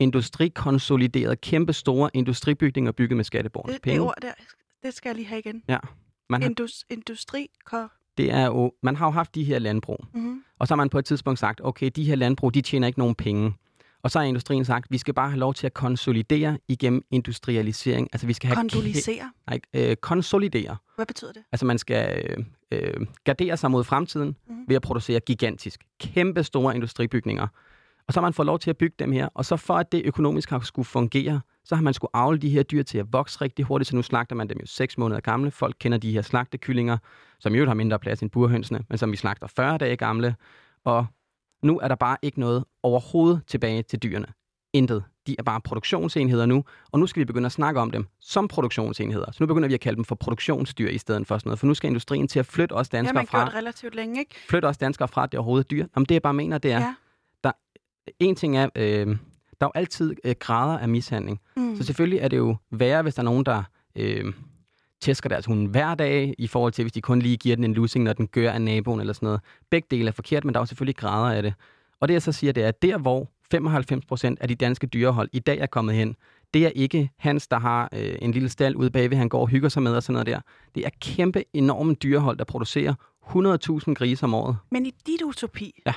Speaker 2: industrikonsoliderede, kæmpe store industribygninger bygget med skatteborgernes
Speaker 1: Det, det
Speaker 2: penge.
Speaker 1: ord der, det skal jeg lige have igen.
Speaker 2: Man har,
Speaker 1: Indus, industri...
Speaker 2: Det er jo, man har jo haft de her landbrug,
Speaker 1: mm-hmm.
Speaker 2: og så har man på et tidspunkt sagt, okay, de her landbrug, de tjener ikke nogen penge. Og så har industrien sagt, vi skal bare have lov til at konsolidere igennem industrialisering. Altså vi skal have
Speaker 1: Kondolisere.
Speaker 2: Nej, øh, konsolidere.
Speaker 1: Hvad betyder det?
Speaker 2: Altså man skal øh, øh, gardere sig mod fremtiden
Speaker 1: Mhm.
Speaker 2: ved at producere gigantisk, kæmpe store industribygninger. Og så har man fået lov til at bygge dem her. Og så for at det økonomisk har skulle fungere, så har man skulle avle de her dyr til at vokse rigtig hurtigt, så nu slagter man dem jo 6 måneder gamle. Folk kender de her slagtekyllinger, som jo har mindre plads end burhønsene, men som vi slagter 40 dage gamle. Og nu er der bare ikke noget overhovedet tilbage til dyrene. Intet. De er bare produktionsenheder nu, og nu skal vi begynde at snakke om dem som produktionsenheder. Så nu begynder vi at kalde dem for produktionsdyr i stedet for sådan noget, for nu skal industrien til at flytte os
Speaker 1: Det har
Speaker 2: danskere
Speaker 1: man
Speaker 2: fra,
Speaker 1: gjort relativt længe, ikke?
Speaker 2: flytte os danskere fra, at det overhovedet er dyr. Jamen det jeg bare mener, det er,
Speaker 1: Ja.
Speaker 2: en ting er, øh, der er jo altid øh, grader af mishandling.
Speaker 1: Mm.
Speaker 2: Så selvfølgelig er det jo værre, hvis der er nogen, der øh, tæsker deres hund hver dag, i forhold til, hvis de kun lige giver den en lussing, når den gør af naboen eller sådan noget. Begge dele er forkert, men der er jo selvfølgelig grader af det. Og det jeg så siger, det er, at der hvor 95 procent af de danske dyrehold i dag er kommet hen, det er ikke Hans, der har øh, en lille stald ude bagved, han går og hygger sig med og sådan noget der. Det er kæmpe, enorme dyrehold, der producerer 100.000 grise om året.
Speaker 1: Men i dit utopi,
Speaker 2: Ja.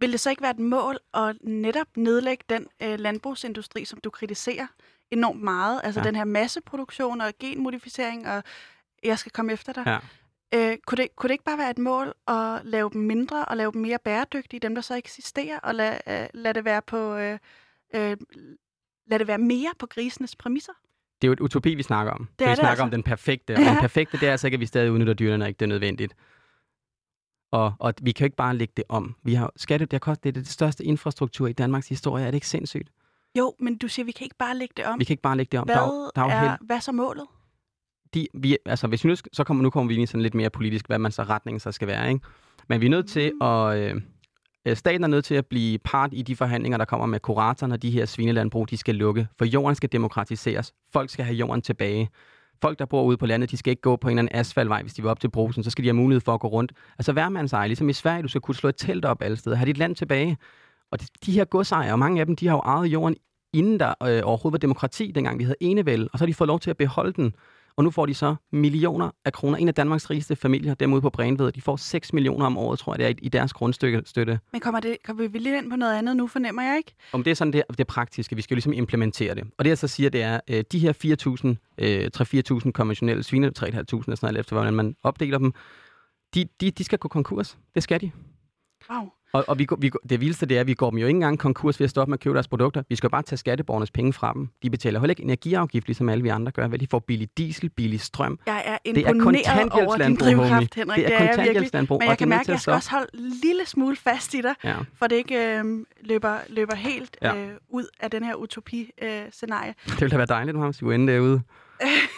Speaker 1: vil det så ikke være et mål at netop nedlægge den øh, landbrugsindustri, som du kritiserer enormt meget? Altså
Speaker 2: Ja.
Speaker 1: den her masseproduktion og genmodificering, og jeg skal komme efter dig.
Speaker 2: Ja.
Speaker 1: Øh, kunne, det, kunne det ikke bare være et mål at lave dem mindre og lave dem mere bæredygtige, dem der så eksisterer, og lade, øh, lad det være på... Øh, øh, lad det være mere på grisenes præmisser?
Speaker 2: Det er jo et utopi, vi snakker om.
Speaker 1: Det er
Speaker 2: vi
Speaker 1: det
Speaker 2: snakker
Speaker 1: altså.
Speaker 2: om den perfekte. Og
Speaker 1: Ja.
Speaker 2: den perfekte, det er altså ikke, at vi stadig udnytter dyrene, ikke det er nødvendigt. Og, og vi kan jo ikke bare lægge det om. Vi har, skatte, det, har kostet, det er det største infrastruktur i Danmarks historie. Er det ikke sindssygt?
Speaker 1: Jo, men du siger, vi kan ikke bare lægge det om.
Speaker 2: Vi kan ikke bare lægge det om.
Speaker 1: Hvad,
Speaker 2: der er, der er,
Speaker 1: er, hvad er så målet?
Speaker 2: de, vi, altså, hvis vi nu, så kommer, nu kommer vi ind i sådan lidt mere politisk, hvad man så retningen så skal være. Ikke? Men vi er nødt til
Speaker 1: Mm.
Speaker 2: at... Øh, øh, staten er nødt til at blive part i de forhandlinger, der kommer med kurator, når de her svinelandbrug, de skal lukke. For jorden skal demokratiseres. Folk skal have jorden tilbage. Folk, der bor ude på landet, de skal ikke gå på en eller anden asfaltvej, hvis de vil op til brusen. Så skal de have mulighed for at gå rundt. Altså værmandseje, ligesom i Sverige, du skal kunne slå et telt op alle steder. Have dit land tilbage. Og de, de her godsejere, mange af dem, de har jo ejet jorden, inden der øh, overhovedet var demokrati, dengang vi havde enevælde. Og så har de fået lov til at beholde den. Og nu får de så millioner af kroner. En af Danmarks rigeste familier, dem ude på Brænved, de får 6 millioner om året, tror jeg, det er i- deres grundstøtte. støtte.
Speaker 1: Men kommer, det, kommer vi lige ind på noget andet nu, fornemmer jeg ikke?
Speaker 2: Om det er sådan det, det praktiske, vi skal jo ligesom implementere det. Og det jeg så siger, det er, øh, de her 4.000, øh, 3-4.000 konventionelle svine, 3.500 og sådan noget, efter hvordan man opdeler dem, de, de, de skal gå konkurs. Det skal de.
Speaker 1: Wow.
Speaker 2: Og, og vi, vi, det vildeste det er, at vi går dem jo ikke engang konkurs ved at stoppe med at købe deres produkter. Vi skal jo bare tage skatteborgernes penge fra dem. De betaler heller ikke energiafgift, ligesom alle vi andre gør. Vel, de får billig diesel, billig strøm.
Speaker 1: Jeg er
Speaker 2: Det er
Speaker 1: imponeret over din drivkraft, Henrik.
Speaker 2: Det er
Speaker 1: jeg virkelig.
Speaker 2: kontanthjælpslandbrug,
Speaker 1: Men jeg kan
Speaker 2: det er
Speaker 1: mærke, at
Speaker 2: at
Speaker 1: jeg skal også holde en lille smule fast i dig,
Speaker 2: Ja.
Speaker 1: for det ikke øh, løber, løber helt
Speaker 2: Ja.
Speaker 1: øh, ud af den her utopi-scenarie.
Speaker 2: Det ville da være dejligt, Mohammed, hvis vi inde derude.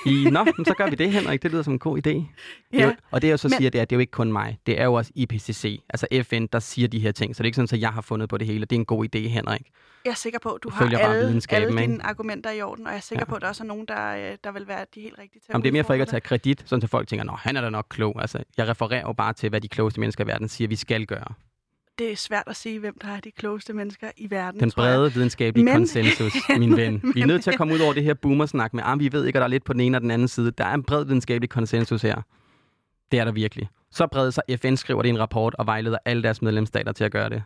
Speaker 2: I, Nå, men så gør vi det, Henrik. Det lyder som en god idé. Det
Speaker 1: ja.
Speaker 2: jo, og det jeg så
Speaker 1: Men-
Speaker 2: siger, det er, at det er jo ikke kun mig. Det er jo også IPCC, altså FN, der siger de her ting. Så det er ikke sådan, at jeg har fundet på det hele. Det er en god idé, Henrik.
Speaker 1: Jeg er sikker på, at du har alle, alle dine
Speaker 2: ikke?
Speaker 1: argumenter i orden, og jeg er sikker
Speaker 2: Ja.
Speaker 1: på, at der også er nogen, der, øh, der vil være de helt rigtige til
Speaker 2: Jamen, det er mere for ikke at tage kredit, sådan at folk tænker, at han er da nok klog. Altså, jeg refererer jo bare til, hvad de klogeste mennesker i verden siger, vi skal gøre.
Speaker 1: Det er svært at sige, hvem der er de klogeste mennesker i verden,
Speaker 2: Den brede videnskabelige
Speaker 1: Men-
Speaker 2: konsensus, min ven. Vi er nødt til at komme ud over det her boomersnak med, at vi ved ikke, at der er lidt på den ene og den anden side. Der er en bred videnskabelig konsensus her. Det er der virkelig. Så bred, så FN skriver det i en rapport og vejleder alle deres medlemsstater til at gøre det.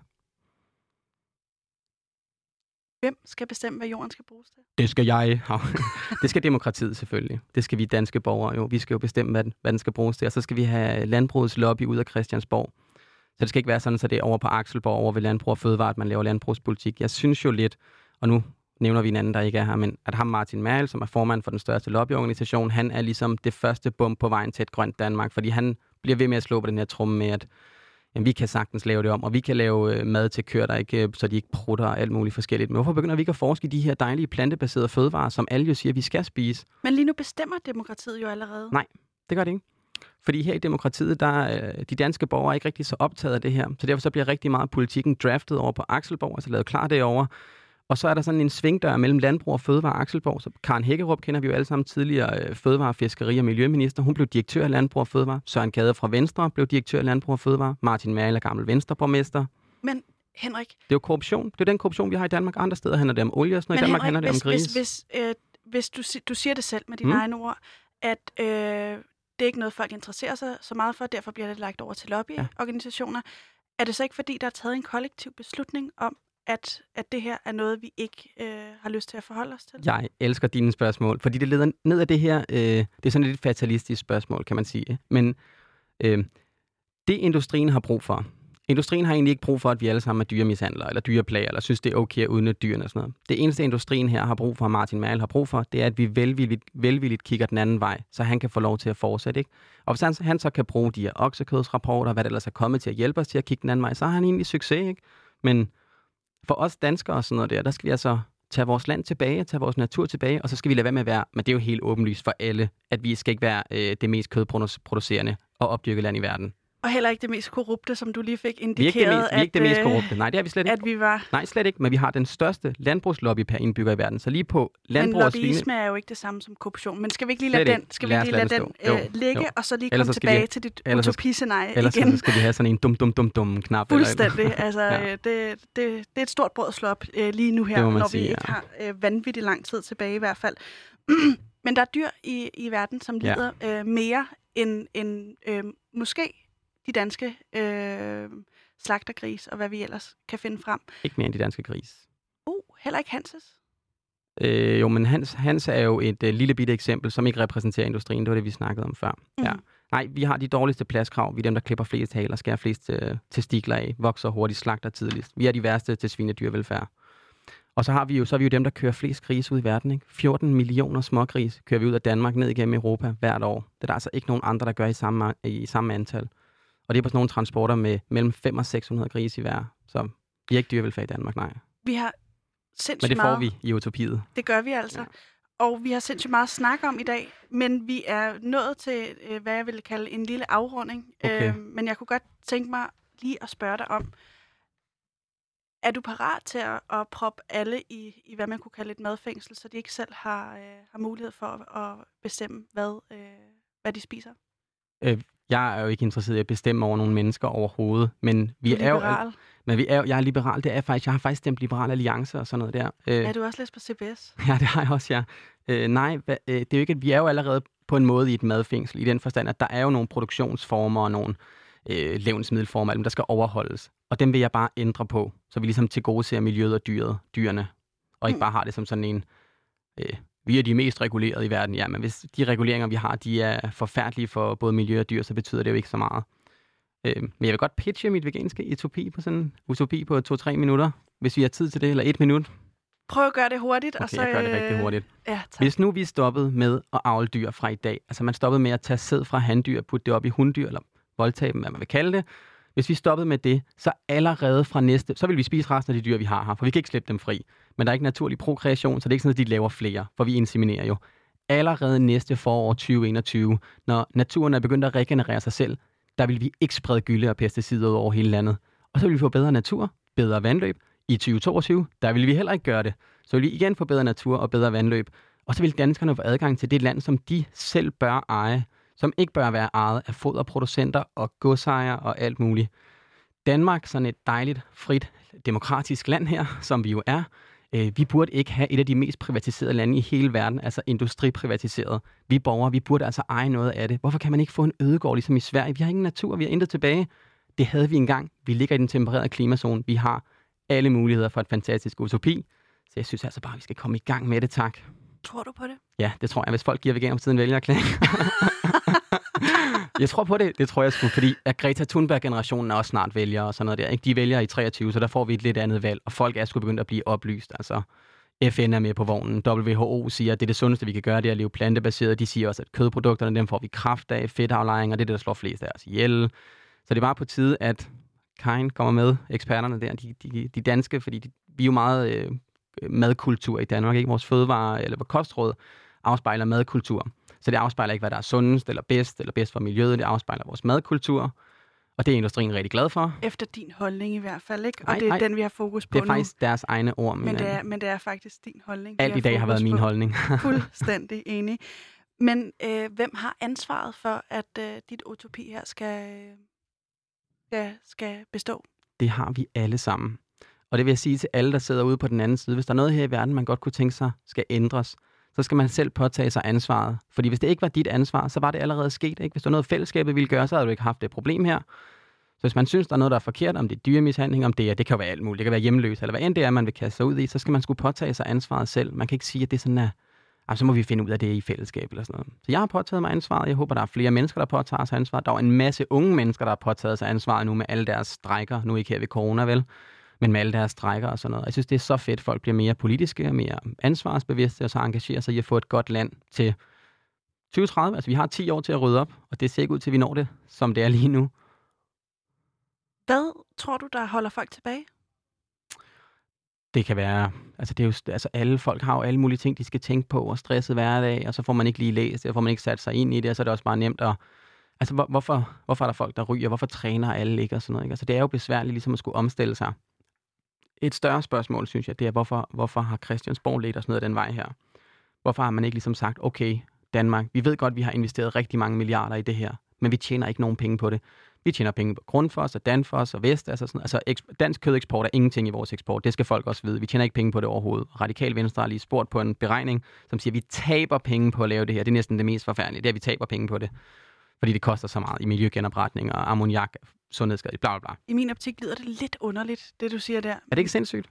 Speaker 1: Hvem skal bestemme, hvad jorden skal bruges til?
Speaker 2: Det skal jeg. det skal demokratiet selvfølgelig. Det skal vi danske borgere jo. Vi skal jo bestemme, hvad den, hvad den skal bruges til. Og så skal vi have landbrugets lobby ud af Christiansborg. Så det skal ikke være sådan, så det er over på Akselborg, over ved Landbrug og Fødevare, at man laver landbrugspolitik. Jeg synes jo lidt, og nu nævner vi en anden, der ikke er her, men at ham Martin Mal, som er formand for den største lobbyorganisation, han er ligesom det første bum på vejen til et grønt Danmark, fordi han bliver ved med at slå på den her tromme med, at jamen, vi kan sagtens lave det om, og vi kan lave øh, mad til køer, der ikke, øh, så de ikke prutter og alt muligt forskelligt. Men hvorfor begynder vi ikke at forske i de her dejlige plantebaserede fødevarer, som alle jo siger, vi skal spise?
Speaker 1: Men lige nu bestemmer demokratiet jo allerede.
Speaker 2: Nej. Det gør det ikke. Fordi her i demokratiet, der er øh, de danske borgere er ikke rigtig så optaget af det her. Så derfor så bliver rigtig meget politikken draftet over på Akselborg, altså lavet klar derovre. Og så er der sådan en svingdør mellem landbrug og fødevare Akselborg. Så Karen Hækkerup kender vi jo alle sammen tidligere øh, fødevare, fiskeri og miljøminister. Hun blev direktør af Landbrug og Fødevare. Søren Gade fra Venstre blev direktør af Landbrug og Fødevare. Martin Mal er gammel Venstreborgmester.
Speaker 1: Men Henrik,
Speaker 2: Det er jo korruption. Det er den korruption, vi har i Danmark. Andre steder handler det om olie og sådan noget. I Danmark handler det
Speaker 1: hvis,
Speaker 2: om gris.
Speaker 1: hvis, hvis, øh, hvis du, du siger det selv med dine
Speaker 2: mm.
Speaker 1: egne ord, at øh, det er ikke noget, folk interesserer sig så meget for, derfor bliver det lagt over til lobbyorganisationer. Ja. Er det så ikke, fordi der er taget en kollektiv beslutning om, at, at det her er noget, vi ikke øh, har lyst til at forholde os til?
Speaker 2: Jeg elsker dine spørgsmål, fordi det leder ned af det her, øh, det er sådan et lidt fatalistisk spørgsmål, kan man sige. Men øh, det industrien har brug for, industrien har egentlig ikke brug for, at vi alle sammen er dyremishandlere, eller dyreplager, eller synes, det er okay at udnytte dyrene og sådan noget. Det eneste, industrien her har brug for, Martin Merl har brug for, det er, at vi velvilligt, velvilligt kigger den anden vej, så han kan få lov til at fortsætte. Ikke? Og hvis han, han så kan bruge de her oksekødsrapporter, hvad der ellers er kommet til at hjælpe os til at kigge den anden vej, så har han egentlig succes. Ikke? Men for os danskere og sådan noget der, der skal vi altså tage vores land tilbage, tage vores natur tilbage, og så skal vi lade være med at være, men det er jo helt åbenlyst for alle, at vi skal ikke være øh, det mest kødproducerende og opdyrket land i verden.
Speaker 1: Og heller ikke det mest korrupte, som du lige fik
Speaker 2: Vi er
Speaker 1: indikeret,
Speaker 2: ikke det mest, vi er ikke det mest
Speaker 1: øh,
Speaker 2: korrupte. Nej, det er vi slet ikke.
Speaker 1: at vi var...
Speaker 2: Nej, slet ikke, men vi har den største landbrugslobby per indbygger i verden. Så lige på
Speaker 1: Men
Speaker 2: landbrug svine...
Speaker 1: lobbyisme er jo ikke det samme som korruption. Men skal vi ikke lige
Speaker 2: Slet
Speaker 1: lade den,
Speaker 2: ikke.
Speaker 1: skal vi lige
Speaker 2: lade
Speaker 1: lade den øh, ligge,
Speaker 2: jo.
Speaker 1: og så lige
Speaker 2: Ellers
Speaker 1: komme
Speaker 2: så skal vi-
Speaker 1: tilbage til dit
Speaker 2: ellers
Speaker 1: utopiscenarie
Speaker 2: Ellers
Speaker 1: igen?
Speaker 2: så skal vi have sådan en dum, dum, dum, dum knap. eller.
Speaker 1: Fuldstændig. Altså,
Speaker 2: Ja.
Speaker 1: ja. det, det, det er et stort brød at slå op øh, lige nu her, når
Speaker 2: sige,
Speaker 1: vi ikke
Speaker 2: ja.
Speaker 1: har øh, vanvittigt lang tid tilbage i hvert fald. Men der er dyr i, i verden, som
Speaker 2: Ja.
Speaker 1: lider øh, mere end, end øh, måske de danske øh, slagtergris og hvad vi ellers kan finde frem.
Speaker 2: Ikke mere end de danske gris.
Speaker 1: Uh, heller ikke Hanses.
Speaker 2: Øh, jo, men Hans, Hans er jo et øh, lille bitte eksempel, som ikke repræsenterer industrien. Det var det, vi snakkede om før.
Speaker 1: Mm.
Speaker 2: Ja. Nej, vi har de dårligste pladskrav. Vi er dem, der klipper flest haler, skærer flest øh, testikler af, vokser hurtigt, slagter tidligst. Vi er de værste til svinedyrvelfærd. Og så har vi jo, så er vi jo dem, der kører flest grise ud i verden. Ikke? 14 millioner smågris kører vi ud af Danmark ned igennem Europa hvert år. Det er der altså ikke nogen andre, der gør i samme, i samme antal. Og det er på sådan nogle transporter med mellem 500 og 600 grise i hver. Så vi er ikke dyrevelfærd i Danmark, nej.
Speaker 1: Vi har
Speaker 2: Men
Speaker 1: sindssygt
Speaker 2: det får
Speaker 1: meget...
Speaker 2: vi i utopiet.
Speaker 1: Det gør vi altså.
Speaker 2: Ja.
Speaker 1: Og vi har sindssygt meget at snakke om i dag, men vi er nået til, øh, hvad jeg vil kalde en lille afrunding.
Speaker 2: Okay.
Speaker 1: Øh, men jeg kunne godt tænke mig lige at spørge dig om, er du parat til at, at proppe alle i, i, hvad man kunne kalde et madfængsel, så de ikke selv har, øh, har mulighed for at, at bestemme, hvad, øh, hvad de spiser?
Speaker 2: Jeg er jo ikke interesseret i at bestemme over nogle mennesker overhovedet, men vi
Speaker 1: Du
Speaker 2: er jo,
Speaker 1: liberal.
Speaker 2: men vi er jeg er liberal, det er faktisk, jeg har faktisk stemt liberal alliance og sådan noget der. Øh,
Speaker 1: Er du også læst på CBS?
Speaker 2: Ja, det har jeg også, ja. Øh, nej, hva, øh, det er jo ikke, at vi er jo allerede på en måde i et madfængsel, i den forstand, at der er jo nogle produktionsformer og nogle øh, levnedsmiddelformer, der skal overholdes. Og dem vil jeg bare ændre på, så vi ligesom til gode ser miljøet og dyret, dyrene, og ikke
Speaker 1: Mm.
Speaker 2: bare har det som sådan en, øh, vi er de mest regulerede i verden. Ja, men hvis de reguleringer, vi har, de er forfærdelige for både miljø og dyr, så betyder det jo ikke så meget. Øh, men jeg vil godt pitche mit veganske utopi på sådan en utopi på 2-3 minutter, hvis vi har tid til det, eller et minut.
Speaker 1: Prøv at gøre det hurtigt. og
Speaker 2: Okay,
Speaker 1: så,
Speaker 2: jeg gør det rigtig
Speaker 1: øh,
Speaker 2: hurtigt.
Speaker 1: Ja, tak.
Speaker 2: Hvis nu vi stoppede med at avle dyr fra i dag, altså man stoppede med at tage sæd fra handdyr, putte det op i hunddyr, eller voldtage dem, hvad man vil kalde det. Hvis vi stoppede med det, så allerede fra næste, så vil vi spise resten af de dyr, vi har her, for vi kan ikke slippe dem fri. Men der er ikke naturlig prokreation, så det er ikke sådan, at de laver flere, for vi inseminerer jo. Allerede næste forår 2021, når naturen er begyndt at regenerere sig selv, der vil vi ikke sprede gylde og pesticider ud over hele landet. Og så vil vi få bedre natur, bedre vandløb. I 2022, der vil vi heller ikke gøre det. Så vil vi igen få bedre natur og bedre vandløb. Og så vil danskerne få adgang til det land, som de selv bør eje, som ikke bør være ejet af foderproducenter og godsejere og alt muligt. Danmark, sådan et dejligt, frit, demokratisk land her, som vi jo er, øh, vi burde ikke have et af de mest privatiserede lande i hele verden, altså industriprivatiseret. Vi borgere, vi burde altså eje noget af det. Hvorfor kan man ikke få en ødegård ligesom i Sverige? Vi har ingen natur, vi har intet tilbage. Det havde vi engang. Vi ligger i den tempererede klimazone. Vi har alle muligheder for et fantastisk utopi. Så jeg synes altså bare, at vi skal komme i gang med det, tak.
Speaker 1: Tror du på det?
Speaker 2: Ja, det tror jeg, hvis folk giver veganer vælger erklæring. jeg tror på det, det tror jeg sgu, fordi at Greta Thunberg-generationen er også snart vælger og sådan noget der. Ikke? De vælger i 23, så der får vi et lidt andet valg, og folk er sgu begyndt at blive oplyst. Altså, FN er med på vognen. WHO siger, at det er det sundeste, vi kan gøre, det er at leve plantebaseret. De siger også, at kødprodukterne, dem får vi kraft af, fedtaflejring, og det er det, der slår flest af os ihjel. Så det er bare på tide, at Kein kommer med, eksperterne der, de, de, de danske, fordi de, vi er jo meget øh, madkultur i Danmark, ikke? Vores fødevare eller vores kostråd afspejler madkultur. Så det afspejler ikke, hvad der er sundest eller bedst, eller bedst for miljøet. Det afspejler vores madkultur. Og det er industrien rigtig glad for.
Speaker 1: Efter din holdning i hvert fald, ikke? Og
Speaker 2: Ej,
Speaker 1: det er
Speaker 2: ej.
Speaker 1: den, vi har fokus på
Speaker 2: Det er
Speaker 1: nu.
Speaker 2: faktisk deres egne ord.
Speaker 1: Men det, er, men det er faktisk din holdning.
Speaker 2: alt i dag har været min
Speaker 1: på.
Speaker 2: holdning.
Speaker 1: Fuldstændig enig. Men øh, hvem har ansvaret for, at øh, dit utopi her skal, skal, skal bestå?
Speaker 2: det har vi alle sammen. Og det vil jeg sige til alle, der sidder ude på den anden side. Hvis der er noget her i verden, man godt kunne tænke sig skal ændres, så skal man selv påtage sig ansvaret. Fordi hvis det ikke var dit ansvar, så var det allerede sket. Ikke? Hvis der var noget, fællesskabet ville gøre, så havde du ikke haft det problem her. Så hvis man synes, der er noget, der er forkert, om det er dyremishandling, om det er, det kan jo være alt muligt, det kan være hjemløs, eller hvad end det er, man vil kaste sig ud i, så skal man skulle påtage sig ansvaret selv. Man kan ikke sige, at det er sådan, at ah, så må vi finde ud af det i fællesskab eller sådan noget. Så jeg har påtaget mig ansvaret. Jeg håber, der er flere mennesker, der påtager sig ansvaret. Der er en masse unge mennesker, der har påtaget sig ansvaret nu med alle deres strækker. Nu ikke her ved corona, vel? Men med alle deres strækker og sådan noget. Jeg synes, det er så fedt, folk bliver mere politiske, mere ansvarsbevidste, og så engagerer sig i at få et godt land til 2030. Altså, vi har 10 år til at rydde op, og det ser ikke ud til, at vi når det, som det er lige nu.
Speaker 1: Hvad tror du, der holder folk tilbage?
Speaker 2: Det kan være, altså det er jo, altså alle folk har jo alle mulige ting, de skal tænke på, og stresset hverdag, og så får man ikke lige læst det, og får man ikke sat sig ind i det, og så er det også bare nemt at, altså hvor, hvorfor, hvorfor er der folk, der ryger, hvorfor træner alle ikke, og sådan noget, ikke? Altså det er jo besværligt ligesom at skulle omstille sig. Et større spørgsmål, synes jeg, det er, hvorfor, hvorfor har Christiansborg ledt os ned ad den vej her? Hvorfor har man ikke ligesom sagt, okay, Danmark, vi ved godt, vi har investeret rigtig mange milliarder i det her, men vi tjener ikke nogen penge på det. Vi tjener penge på Grundfos og Danfoss og Vest. Altså, sådan, altså dansk kødeksport er ingenting i vores eksport. Det skal folk også vide. Vi tjener ikke penge på det overhovedet. Radikal Venstre har lige spurgt på en beregning, som siger, at vi taber penge på at lave det her. Det er næsten det mest forfærdelige. Det er, at vi taber penge på det. Fordi det koster så meget i miljøgenopretning og ammoniak, sundhedsskadeligt, bla, bla bla.
Speaker 1: I min optik lyder det lidt underligt, det du siger der. Er
Speaker 2: det ikke sindssygt?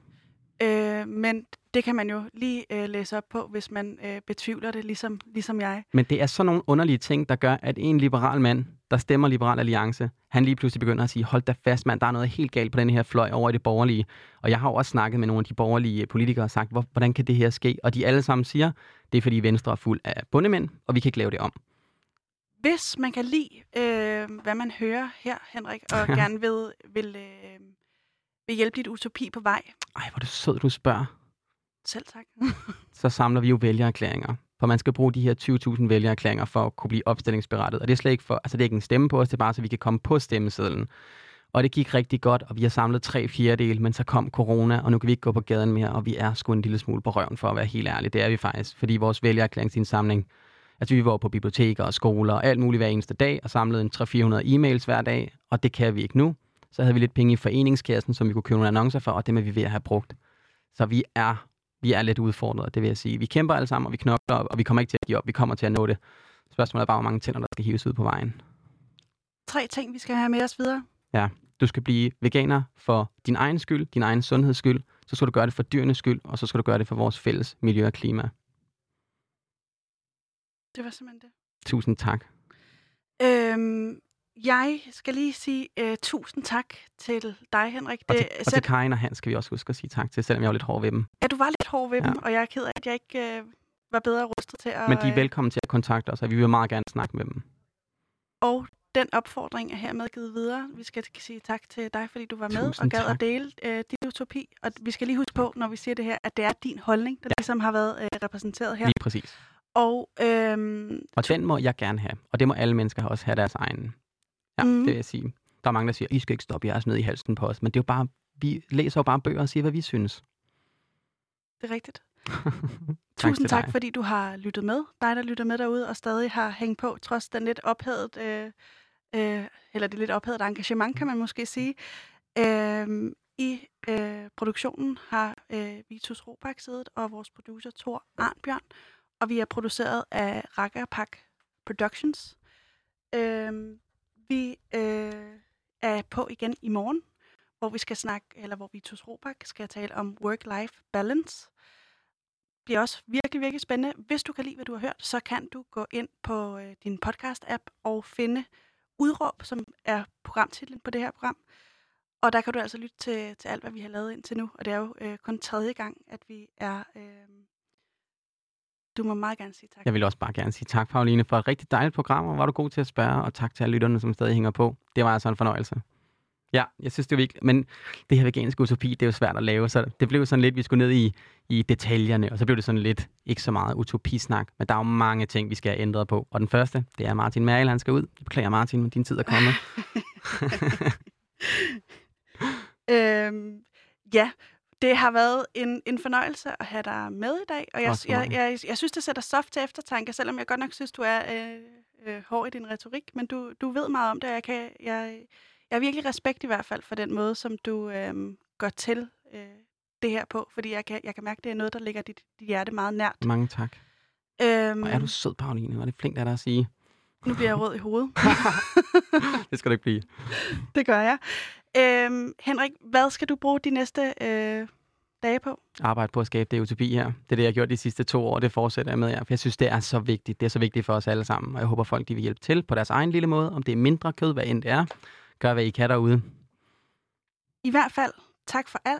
Speaker 1: Øh, men det kan man jo lige øh, læse op på, hvis man øh, betvivler det, ligesom, ligesom jeg.
Speaker 2: Men det er sådan nogle underlige ting, der gør, at en liberal mand, der stemmer Liberal Alliance, han lige pludselig begynder at sige, hold da fast mand, der er noget helt galt på den her fløj over i det borgerlige. Og jeg har jo også snakket med nogle af de borgerlige politikere og sagt, hvordan kan det her ske? Og de alle sammen siger, det er fordi Venstre er fuld af bundemænd, og vi kan ikke lave det om.
Speaker 1: Hvis man kan lide, øh, hvad man hører her, Henrik, og gerne vil, vil, øh, vil hjælpe dit utopi på vej.
Speaker 2: Ej, hvor er det sød, du spørger.
Speaker 1: Selv tak.
Speaker 2: så samler vi jo vælgererklæringer. For man skal bruge de her 20.000 vælgererklæringer for at kunne blive opstillingsberettet. Og det er slet ikke for, altså det er ikke en stemme på os, det er bare så vi kan komme på stemmesedlen. Og det gik rigtig godt, og vi har samlet tre fjerdedel, men så kom corona, og nu kan vi ikke gå på gaden mere, og vi er sgu en lille smule på røven, for at være helt ærlig. Det er vi faktisk, fordi vores vælgererklæringsindsamling, altså vi var på biblioteker og skoler og alt muligt hver eneste dag, og samlede en 300-400 e-mails hver dag, og det kan vi ikke nu. Så havde vi lidt penge i foreningskassen, som vi kunne købe nogle annoncer for, og dem er vi ved at have brugt. Så vi er vi er lidt udfordret, det vil jeg sige. Vi kæmper alle sammen, og vi knokler, og vi kommer ikke til at give op. Vi kommer til at nå det. Spørgsmålet er bare, hvor mange tænder, der skal hives ud på vejen.
Speaker 1: Tre ting, vi skal have med os videre.
Speaker 2: Ja, du skal blive veganer for din egen skyld, din egen sundheds skyld. Så skal du gøre det for dyrenes skyld, og så skal du gøre det for vores fælles miljø og klima.
Speaker 1: Det var simpelthen det.
Speaker 2: Tusind tak.
Speaker 1: Øhm, jeg skal lige sige uh, tusind tak til dig, Henrik.
Speaker 2: Og, til, og til Karin og Hans skal vi også huske at sige tak til, selvom jeg var lidt hård ved dem.
Speaker 1: Ja, du var lidt hård ved ja. dem, og jeg er ked af, at jeg ikke uh, var bedre rustet til at...
Speaker 2: Men de er velkommen til at kontakte os, og vi vil meget gerne snakke med dem.
Speaker 1: Og den opfordring er hermed givet videre. Vi skal sige tak til dig, fordi du var med Tusind og gad tak. at dele uh, din utopi. Og vi skal lige huske på, når vi siger det her, at det er din holdning, der ja. ligesom har været uh, repræsenteret her.
Speaker 2: Lige præcis.
Speaker 1: Og, øhm,
Speaker 2: og den må jeg gerne have, og det må alle mennesker også have deres egen Ja, mm. det vil jeg sige. Der er mange, der siger, I skal ikke stoppe jeres ned i halsen på os. Men det er jo bare, vi læser jo bare bøger og siger, hvad vi synes.
Speaker 1: Det er rigtigt. tak Tusind tak, fordi du har lyttet med. Dig, der lytter med derude, og stadig har hængt på, trods den lidt ophadet, øh, øh, eller det lidt ophadet engagement, kan man måske sige. Øh, I øh, produktionen har øh, Vitus Robak siddet, og vores producer Thor Arnbjørn, og vi er produceret af Rakkerpak Productions. Øh, vi øh, er på igen i morgen, hvor vi skal snakke, eller hvor vi Tus Robak skal tale om work-life balance. Det bliver også virkelig, virkelig spændende. Hvis du kan lide, hvad du har hørt, så kan du gå ind på øh, din podcast-app og finde Udråb, som er programtitlen på det her program. Og der kan du altså lytte til, til alt, hvad vi har lavet indtil nu. Og det er jo øh, kun tredje gang, at vi er øh, du må meget gerne sige tak.
Speaker 2: Jeg vil også bare gerne sige tak, Pauline, for et rigtig dejligt program, og var du god til at spørge, og tak til alle lytterne, som stadig hænger på. Det var altså en fornøjelse. Ja, jeg synes, det er vigtigt. Men det her veganske utopi, det er jo svært at lave, så det blev sådan lidt, vi skulle ned i, i detaljerne, og så blev det sådan lidt ikke så meget utopisnak. Men der er jo mange ting, vi skal have ændret på. Og den første, det er Martin Merkel, han skal ud. Jeg beklager Martin, men din tid er kommet.
Speaker 1: øhm, ja, det har været en, en fornøjelse at have dig med i dag, og jeg, jeg, jeg, jeg synes, det sætter stof til eftertanke, selvom jeg godt nok synes, du er øh, øh, hård i din retorik, men du, du ved meget om det, og jeg, kan, jeg, jeg har virkelig respekt i hvert fald for den måde, som du øh, går til øh, det her på, fordi jeg kan, jeg kan mærke, det er noget, der ligger dit, dit hjerte meget nært.
Speaker 2: Mange tak.
Speaker 1: Øhm,
Speaker 2: Og er du sød, Pauline? Var det flink af dig at sige?
Speaker 1: nu bliver jeg rød i hovedet.
Speaker 2: det skal du ikke blive.
Speaker 1: det gør jeg. Øhm, Henrik, hvad skal du bruge de næste øh, dage på?
Speaker 2: Arbejde på at skabe det utopi her. Det er det, jeg har gjort de sidste to år. Det fortsætter jeg med jer. For jeg synes, det er så vigtigt. Det er så vigtigt for os alle sammen. Og jeg håber, folk de vil hjælpe til på deres egen lille måde. Om det er mindre kød, hvad end det er. Gør, hvad I kan derude.
Speaker 1: I hvert fald, tak for alt.